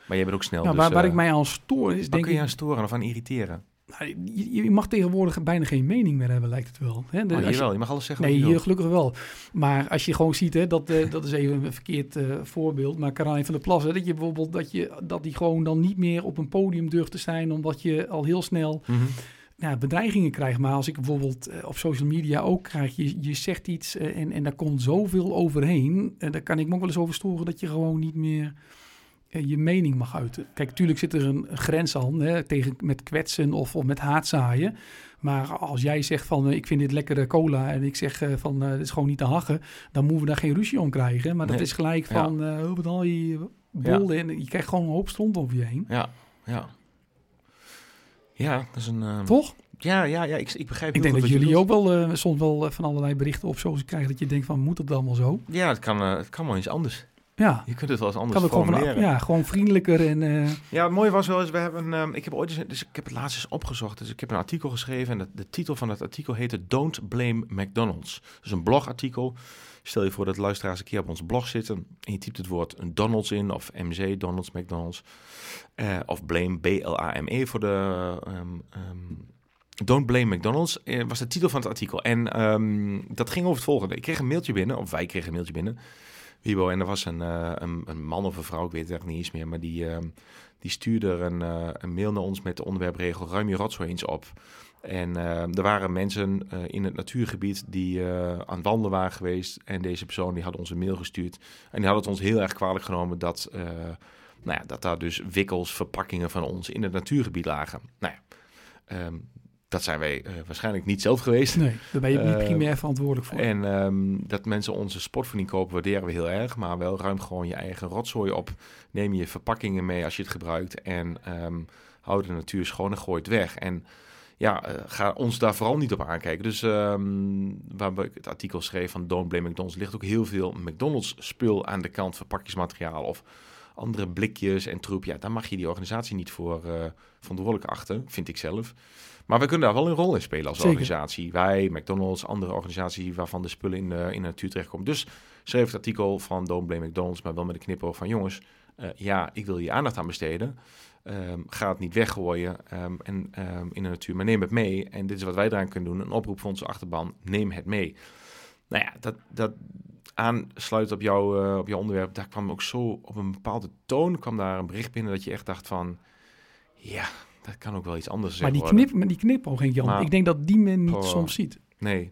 Maar jij bent ook snel. Nou, dus, waar, waar eh, ik mij aan stoor is, denk kun je aan storen of aan irriteren? Nou, je, mag tegenwoordig bijna geen mening meer hebben, lijkt het wel. Hè? De- Oh, hier je- wel, je mag alles zeggen Nee, hier gelukkig wel. Maar als je gewoon ziet, hè, dat, eh, dat is even een verkeerd eh, voorbeeld. Maar Karijn van der Plas, hè, dat je bijvoorbeeld dat, je, dat die gewoon dan niet meer op een podium durft te zijn, omdat je al heel snel Mhm. nou, bedreigingen krijgt. Maar als ik bijvoorbeeld eh, op social media ook krijg, je, je zegt iets en, en daar komt zoveel overheen. En daar kan ik me ook wel eens over storen dat je gewoon niet meer je mening mag uiten. Kijk, natuurlijk zit er een grens aan hè, tegen met kwetsen of, of met haatzaaien. Maar als jij zegt van eh, ik vind dit lekkere cola en ik zeg eh, van eh dit is gewoon niet te hachen, dan moeten we daar geen ruzie om krijgen. Maar dat Nee. is gelijk Ja. van eh wat al je bollen en je krijgt gewoon een hoop stront over je heen. Ja, ja. Ja, dat is een... eh, Toch? Ja, ja, ja, ik, ik begrijp Ik denk dat jullie ook wel eh, soms wel eh, van allerlei berichten op social krijgen dat je denkt van moet het allemaal zo? Ja, het kan, eh, het kan wel iets anders. Ja, Je kunt het wel eens anders kan ook gewoon, van, formuleren. ja, gewoon vriendelijker en eh, Ja, het mooie was wel eens, we hebben, ehm, ik heb ooit eens, dus ik heb het laatst eens opgezocht, dus ik heb een artikel geschreven en de, de titel van het artikel heette Don't Blame McDonald's. Dus een blogartikel. Stel je voor dat luisteraars een keer op ons blog zitten en je typt het woord een Donald's in of MC, Donald's, McDonald's, eh, of Blame, B-L-A-M-E voor de ehm, ehm, Don't Blame McDonald's, eh, was de titel van het artikel. En ehm, dat ging over het volgende. Ik kreeg een mailtje binnen, of wij kregen een mailtje binnen, Wibo, en er was een, eh, een, een man of een vrouw, ik weet het eigenlijk niet eens meer, maar die, ehm, die stuurde een, eh, een mail naar ons met de onderwerpregel ruim je rotzooi eens op. En eh, er waren mensen eh, in het natuurgebied die aan het wandelen waren geweest. En deze persoon die had ons een mail gestuurd. En die had het ons heel erg kwalijk genomen dat, nou ja, dat daar dus wikkels, verpakkingen van ons in het natuurgebied lagen. Nou ja, ehm, dat zijn wij eh, waarschijnlijk niet zelf geweest. nee, daar ben je niet Eh, primair verantwoordelijk voor. En ehm, dat mensen onze sportvoeding kopen, waarderen we heel erg. Maar wel ruim gewoon je eigen rotzooi op. Neem je verpakkingen mee als je het gebruikt. En ehm hou de natuur schoon en gooi het weg. En ja, eh, ga ons daar vooral niet op aankijken. Dus ehm waar ik het artikel schreef van Don't Blame McDonald's... ligt ook heel veel McDonald's spul aan de kant. Verpakkingsmateriaal of andere blikjes en troep. Ja, daar mag je die organisatie niet voor eh verantwoordelijk achten, vind ik zelf. Maar we kunnen daar wel een rol in spelen als Zeker. organisatie. Wij, McDonald's, andere organisaties waarvan de spullen in de, in de natuur terechtkomen. Dus schreef het artikel van Don't Blame McDonald's, maar wel met een knipoog van jongens, eh, ja, ik wil hier aandacht aan besteden. Ehm, ga het niet weggooien ehm, en, ehm, in de natuur, maar neem het mee. En dit is wat wij eraan kunnen doen. Een oproep voor onze achterban, neem het mee. Nou ja, dat, dat aansluit op, jou, eh, op jouw onderwerp. Daar kwam ook zo op een bepaalde toon kwam daar een bericht binnen dat je echt dacht van, ja, dat kan ook wel iets anders maar zijn. die, knip, maar die knipoog, Henk Jan, Maar- ik denk dat die men niet Oh. soms ziet. Nee.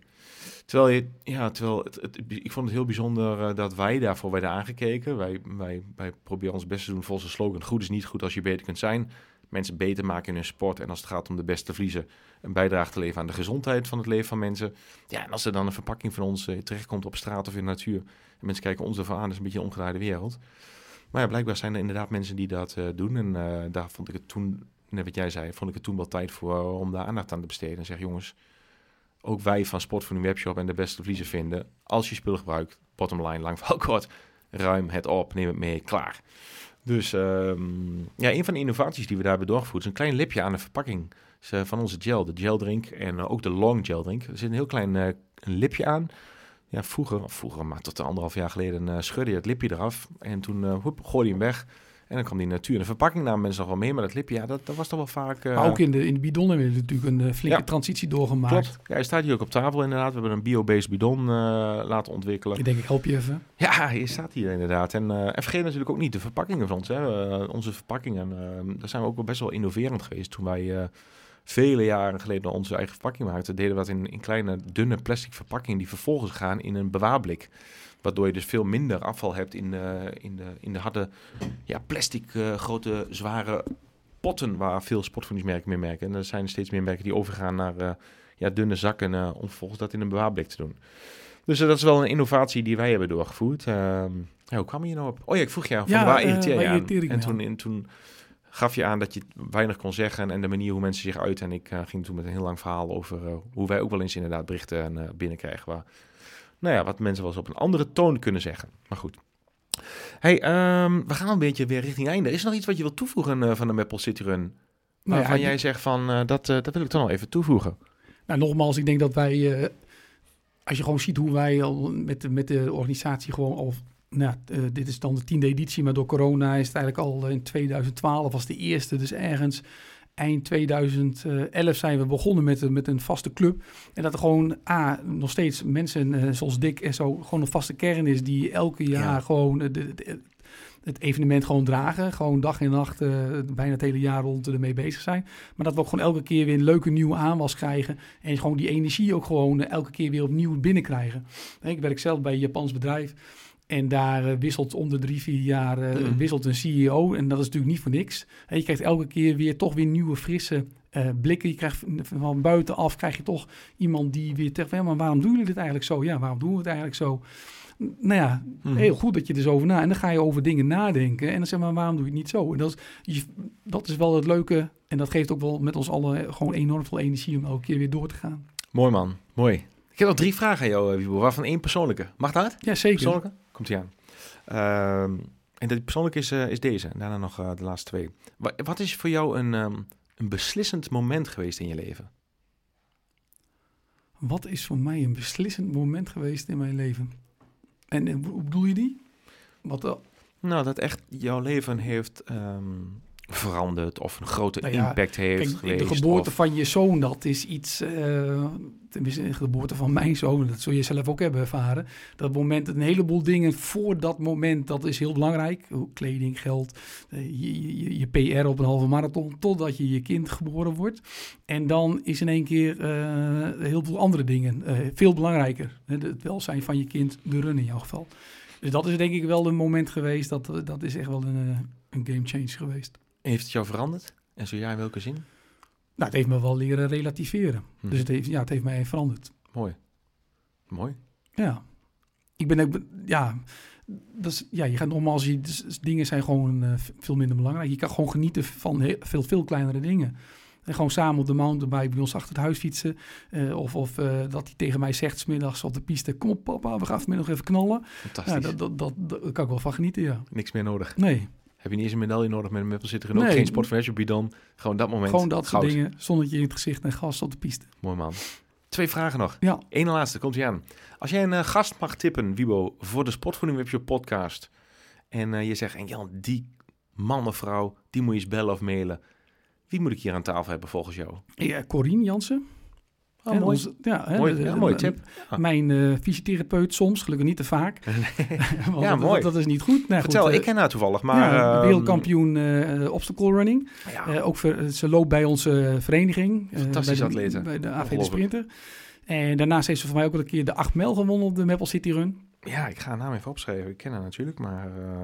Terwijl je, ja, terwijl het, het- ik vond het heel bijzonder eh, dat wij daarvoor werden aangekeken. Wij, wij, wij proberen ons best te doen volgens de slogan: goed is niet goed als je beter kunt zijn. Mensen beter maken in hun sport. En als het gaat om de beste vliezen, een bijdrage te leveren aan de gezondheid van het leven van mensen. Ja, en als er dan een verpakking van ons eh, terechtkomt op straat of in de natuur. En mensen kijken ons ervan aan, dat is een beetje een omgedraaide wereld. Maar ja, blijkbaar zijn er inderdaad mensen die dat eh, doen. En eh, daar vond ik het toen, net wat jij zei, vond ik het toen wel tijd voor om daar aandacht aan te besteden. En zeg jongens, ook wij van Sportvoeding Webshop en de beste vliezen vinden. Als je spul gebruikt, bottom line, lang verhaal kort, ruim het op, neem het mee, klaar. Dus ehm, ja, een van de innovaties die we daar hebben doorgevoerd is een klein lipje aan de verpakking eh, van onze gel, de geldrink en eh, ook de long geldrink. Er zit een heel klein eh, lipje aan. Ja, vroeger, vroeger, maar tot anderhalf jaar geleden uh, scheurde je het lipje eraf en toen hoep, gooide je hem weg. En dan kwam die natuur. De verpakking namen mensen nog wel mee, maar dat lipje, ja, dat, dat was toch wel vaak... Uh, maar ook in de, in de bidon hebben we natuurlijk een uh, flinke Ja. transitie doorgemaakt. Klopt. Ja, hij staat hier ook op tafel inderdaad. We hebben een bio-based bidon uh, laten ontwikkelen. Ik denk, ik help je even. Ja, je staat hier inderdaad. En, uh, en vergeet natuurlijk ook niet de verpakkingen van ons. Hè. Onze verpakkingen, daar zijn we ook wel best wel innoverend geweest. Toen wij vele jaren geleden onze eigen verpakking maakten, deden we dat in, in kleine, dunne plastic verpakkingen die vervolgens gaan in een bewaarblik. Waardoor je dus veel minder afval hebt in de, in de, in de harde ja, plastic uh, grote zware potten waar veel sportvoedingsmerken mee merken. En er zijn steeds meer merken die overgaan naar uh, ja, dunne zakken eh, om volgens dat in een bewaarblik te doen. Dus eh, dat is wel een innovatie die wij hebben doorgevoerd. Ehm, ja, hoe kwam je nou op? Oh ja, ik vroeg jou, van Ja, waar eh, irriteer je aan? En toen, en toen gaf je aan dat je weinig kon zeggen en de manier hoe mensen zich uiten. En ik eh, ging toen met een heel lang verhaal over eh, hoe wij ook wel eens inderdaad berichten en, eh, binnenkrijgen. Waar, nou ja, wat mensen wel eens op een andere toon kunnen zeggen. Maar goed. Hey, ehm, we gaan een beetje weer richting einde. Is er nog iets wat je wilt toevoegen eh, van de Maple City Run? Nou Waarvan ja, jij zegt van, eh, dat, eh, dat wil ik dan al even toevoegen. Nou, nogmaals, ik denk dat wij, als je gewoon ziet hoe wij al met, de- met de organisatie gewoon al, nou, dit is dan de tiende editie, maar door corona is het eigenlijk al in 2012 was de eerste, dus ergens eind 2011 zijn we begonnen met, een- met een vaste club. En dat er gewoon, A, nog steeds mensen eh, zoals Dick en zo, gewoon een vaste kern is die elke jaar Ja. gewoon eh, de, de- het evenement gewoon dragen. Gewoon dag en nacht, eh, bijna het hele jaar rond ermee bezig zijn. Maar dat we ook gewoon elke keer weer een leuke nieuwe aanwas krijgen. En gewoon die energie ook gewoon eh, elke keer weer opnieuw binnenkrijgen. Ik werk zelf bij een Japans bedrijf. En daar eh, wisselt om de drie, vier jaar eh, Mm. wisselt een CEO. En dat is natuurlijk niet voor niks. En je krijgt elke keer weer toch weer nieuwe, frisse eh, blikken. Je krijgt van- buitenaf krijg je toch iemand die weer zegt... Ja, maar waarom doen jullie dit eigenlijk zo? Ja, waarom doen we het eigenlijk zo? Nou ja, Mhm. heel goed dat je er zo over na. En dan ga je over dingen nadenken. En dan zeg maar, waarom doe je het niet zo? En dat is, dat is wel het leuke. En dat geeft ook wel met ons allen gewoon enorm veel energie om elke keer weer door te gaan. Mooi man, mooi. Ik heb nog drie vragen aan jou, eh, Wiebo, waarvan één persoonlijke. Mag dat? Ja, zeker. Persoonlijke? Komt ie aan. Ehm, en de persoonlijke is, eh, is deze. Daarna nog eh, de laatste twee. Wa- wat is voor jou een, ehm, een beslissend moment geweest in je leven? Wat is voor mij een beslissend moment geweest in mijn leven? En hoe bedoel je die? Wat, Nou, dat echt jouw leven heeft ehm, veranderd of een grote Nou ja, impact heeft Kijk, geweest. de geboorte of- van je zoon, dat is iets, eh, tenminste de geboorte van mijn zoon, dat zul je zelf ook hebben ervaren. Dat moment, een heleboel dingen voor dat moment, dat is heel belangrijk. Kleding, geld, eh, je, je, je PR op een halve marathon, totdat je je kind geboren wordt. En dan is in één keer eh, heel veel andere dingen veel belangrijker. Het welzijn van je kind, de run in jouw geval. Dus dat is denk ik wel een moment geweest, dat, dat is echt wel een, een game change geweest. Heeft het jou veranderd? En zo ja, in welke zin? Nou, het heeft me wel leren relativeren. Hm. Dus het heeft, ja, het heeft mij veranderd. Mooi. Mooi. Ja. Ik ben ook, ja, dat is, ja, je gaat nogmaals, je, dus- dus dingen zijn gewoon eh, veel minder belangrijk. Je kan gewoon genieten van heel, veel, veel kleinere dingen. En gewoon samen op de mountainbike bij ons achter het huis fietsen. Eh, of of eh, dat hij tegen mij zegt, 's middags op de piste, kom op papa, we gaan vanmiddag even knallen. Fantastisch. Ja, dat, dat, dat, dat- daar kan ik wel van genieten, ja. Niks meer nodig. Nee, Heb je niet eens een medaille nodig met een City Renault? Nee. Geen Sport bidon. Gewoon dat moment. gewoon dat soort dingen. Zonnetje in het gezicht en gas op de piste. Mooi man. Twee vragen nog. Ja, Eén laatste, komt ie aan. Als jij een eh, gast mag tippen, Wibo, voor de Sportvoeding Webshop podcast. En eh, je zegt, en Jan, die man of vrouw, die moet je eens bellen of mailen. Wie moet ik hier aan tafel hebben volgens jou? ja Corine Jansen. Oh, En mooi. onze- ja, hè, Mooi, de- ja, tip. Ja. Mijn eh, fysiotherapeut soms, gelukkig niet te vaak. Want Ja, dat, mooi. Dat, dat is niet goed. Nou, Vertel, goed, eh, ik ken haar toevallig, maar... ja, ehm, wereldkampioen eh, obstacle running. Ja, Eh, ook ver- ze loopt bij onze vereniging. eh, Fantastische bij de, atlete. Bij de AV de. Sprinter. En daarnaast heeft ze voor mij ook al een keer de 8 mijl gewonnen op de Maple City Run. ja, ik ga haar naam even opschrijven. Ik ken haar natuurlijk, maar... eh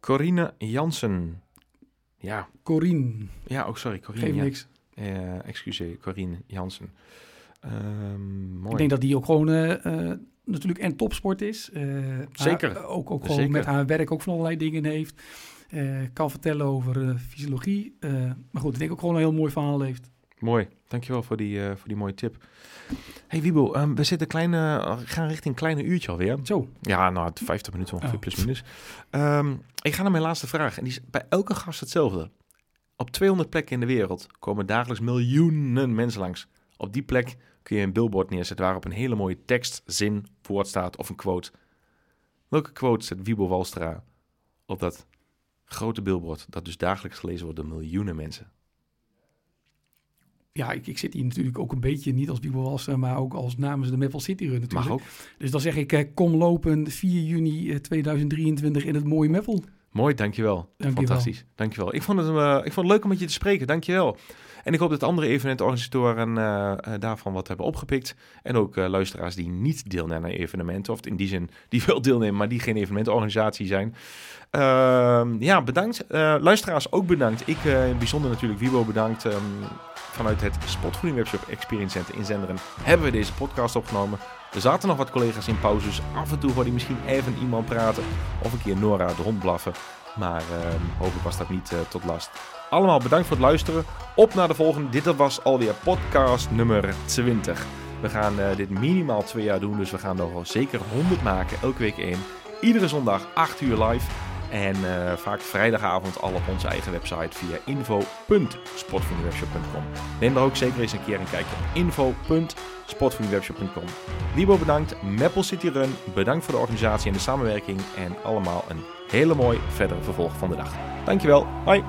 Corine Jansen. Ja, Corine, ja, ook sorry, Corine. geef ja. niks. Eh, excuseer, Corine Jansen. Ehm, mooi. Ik denk dat die ook gewoon eh, eh, natuurlijk en topsport is. Eh, Zeker. ook, ook gewoon Zeker. met haar werk ook van allerlei dingen heeft. Kan vertellen over fysiologie. Maar goed, ik denk ook gewoon een heel mooi verhaal heeft. Mooi, dankjewel voor die, voor die mooie tip. Hey Wiebo, ehm, we zitten kleine, gaan richting een kleine uurtje alweer. Zo, Ja, nou, het 50 minuten ongeveer, Oh. plus minus. Ehm, ik ga naar mijn laatste vraag. En die is bij elke gast hetzelfde. Op 200 plekken in de wereld komen dagelijks miljoenen mensen langs. Op die plek kun je een billboard neerzetten waarop een hele mooie tekst, zin, woord staat of een quote. Welke quote zet Wiebo Walstra op dat grote billboard dat dus dagelijks gelezen wordt door miljoenen mensen? ja, ik, ik zit hier natuurlijk ook een beetje, niet als Bibo was, maar ook als namens de Maple City Run natuurlijk. Mag ook. Dus dan zeg ik, eh, kom lopen 4 juni eh, 2023 in het mooie Meppel. Mooi, dankjewel. Dankjewel. Fantastisch, dankjewel. Ik vond, het, eh, ik vond het leuk om met je te spreken, dankjewel. En ik hoop dat andere evenementorganisatoren eh, eh, daarvan wat hebben opgepikt. En ook luisteraars die niet deelnemen aan evenementen, of in die zin die wel deelnemen, maar die geen evenementorganisatie zijn. Ehm, ja, bedankt. Luisteraars ook bedankt. Ik in bijzonder natuurlijk Wibo bedankt. Ehm, vanuit het Spotvoeding Webshop Experience Center in Zenderen hebben we deze podcast opgenomen. Er zaten nog wat collega's in pauzes. Af en toe hoorde je misschien even iemand praten. Of een keer Nora de hond blaffen. Maar ehm, hopelijk was dat niet eh, tot last. Allemaal bedankt voor het luisteren. Op naar de volgende. Dit was alweer podcast nummer 20. We gaan eh, dit minimaal twee jaar doen. Dus we gaan wel zeker 100 maken. Elke week één. Iedere zondag 8 uur live. En eh, vaak vrijdagavond al op onze eigen website via info.sportvoedingwebshop.com. Neem daar ook zeker eens een keer een kijkje op info.sportvoedingwebshop.com. Wiebo bedankt, Maple City Run bedankt voor de organisatie en de samenwerking. En allemaal een hele mooi verdere vervolg van de dag. Dankjewel, hoi!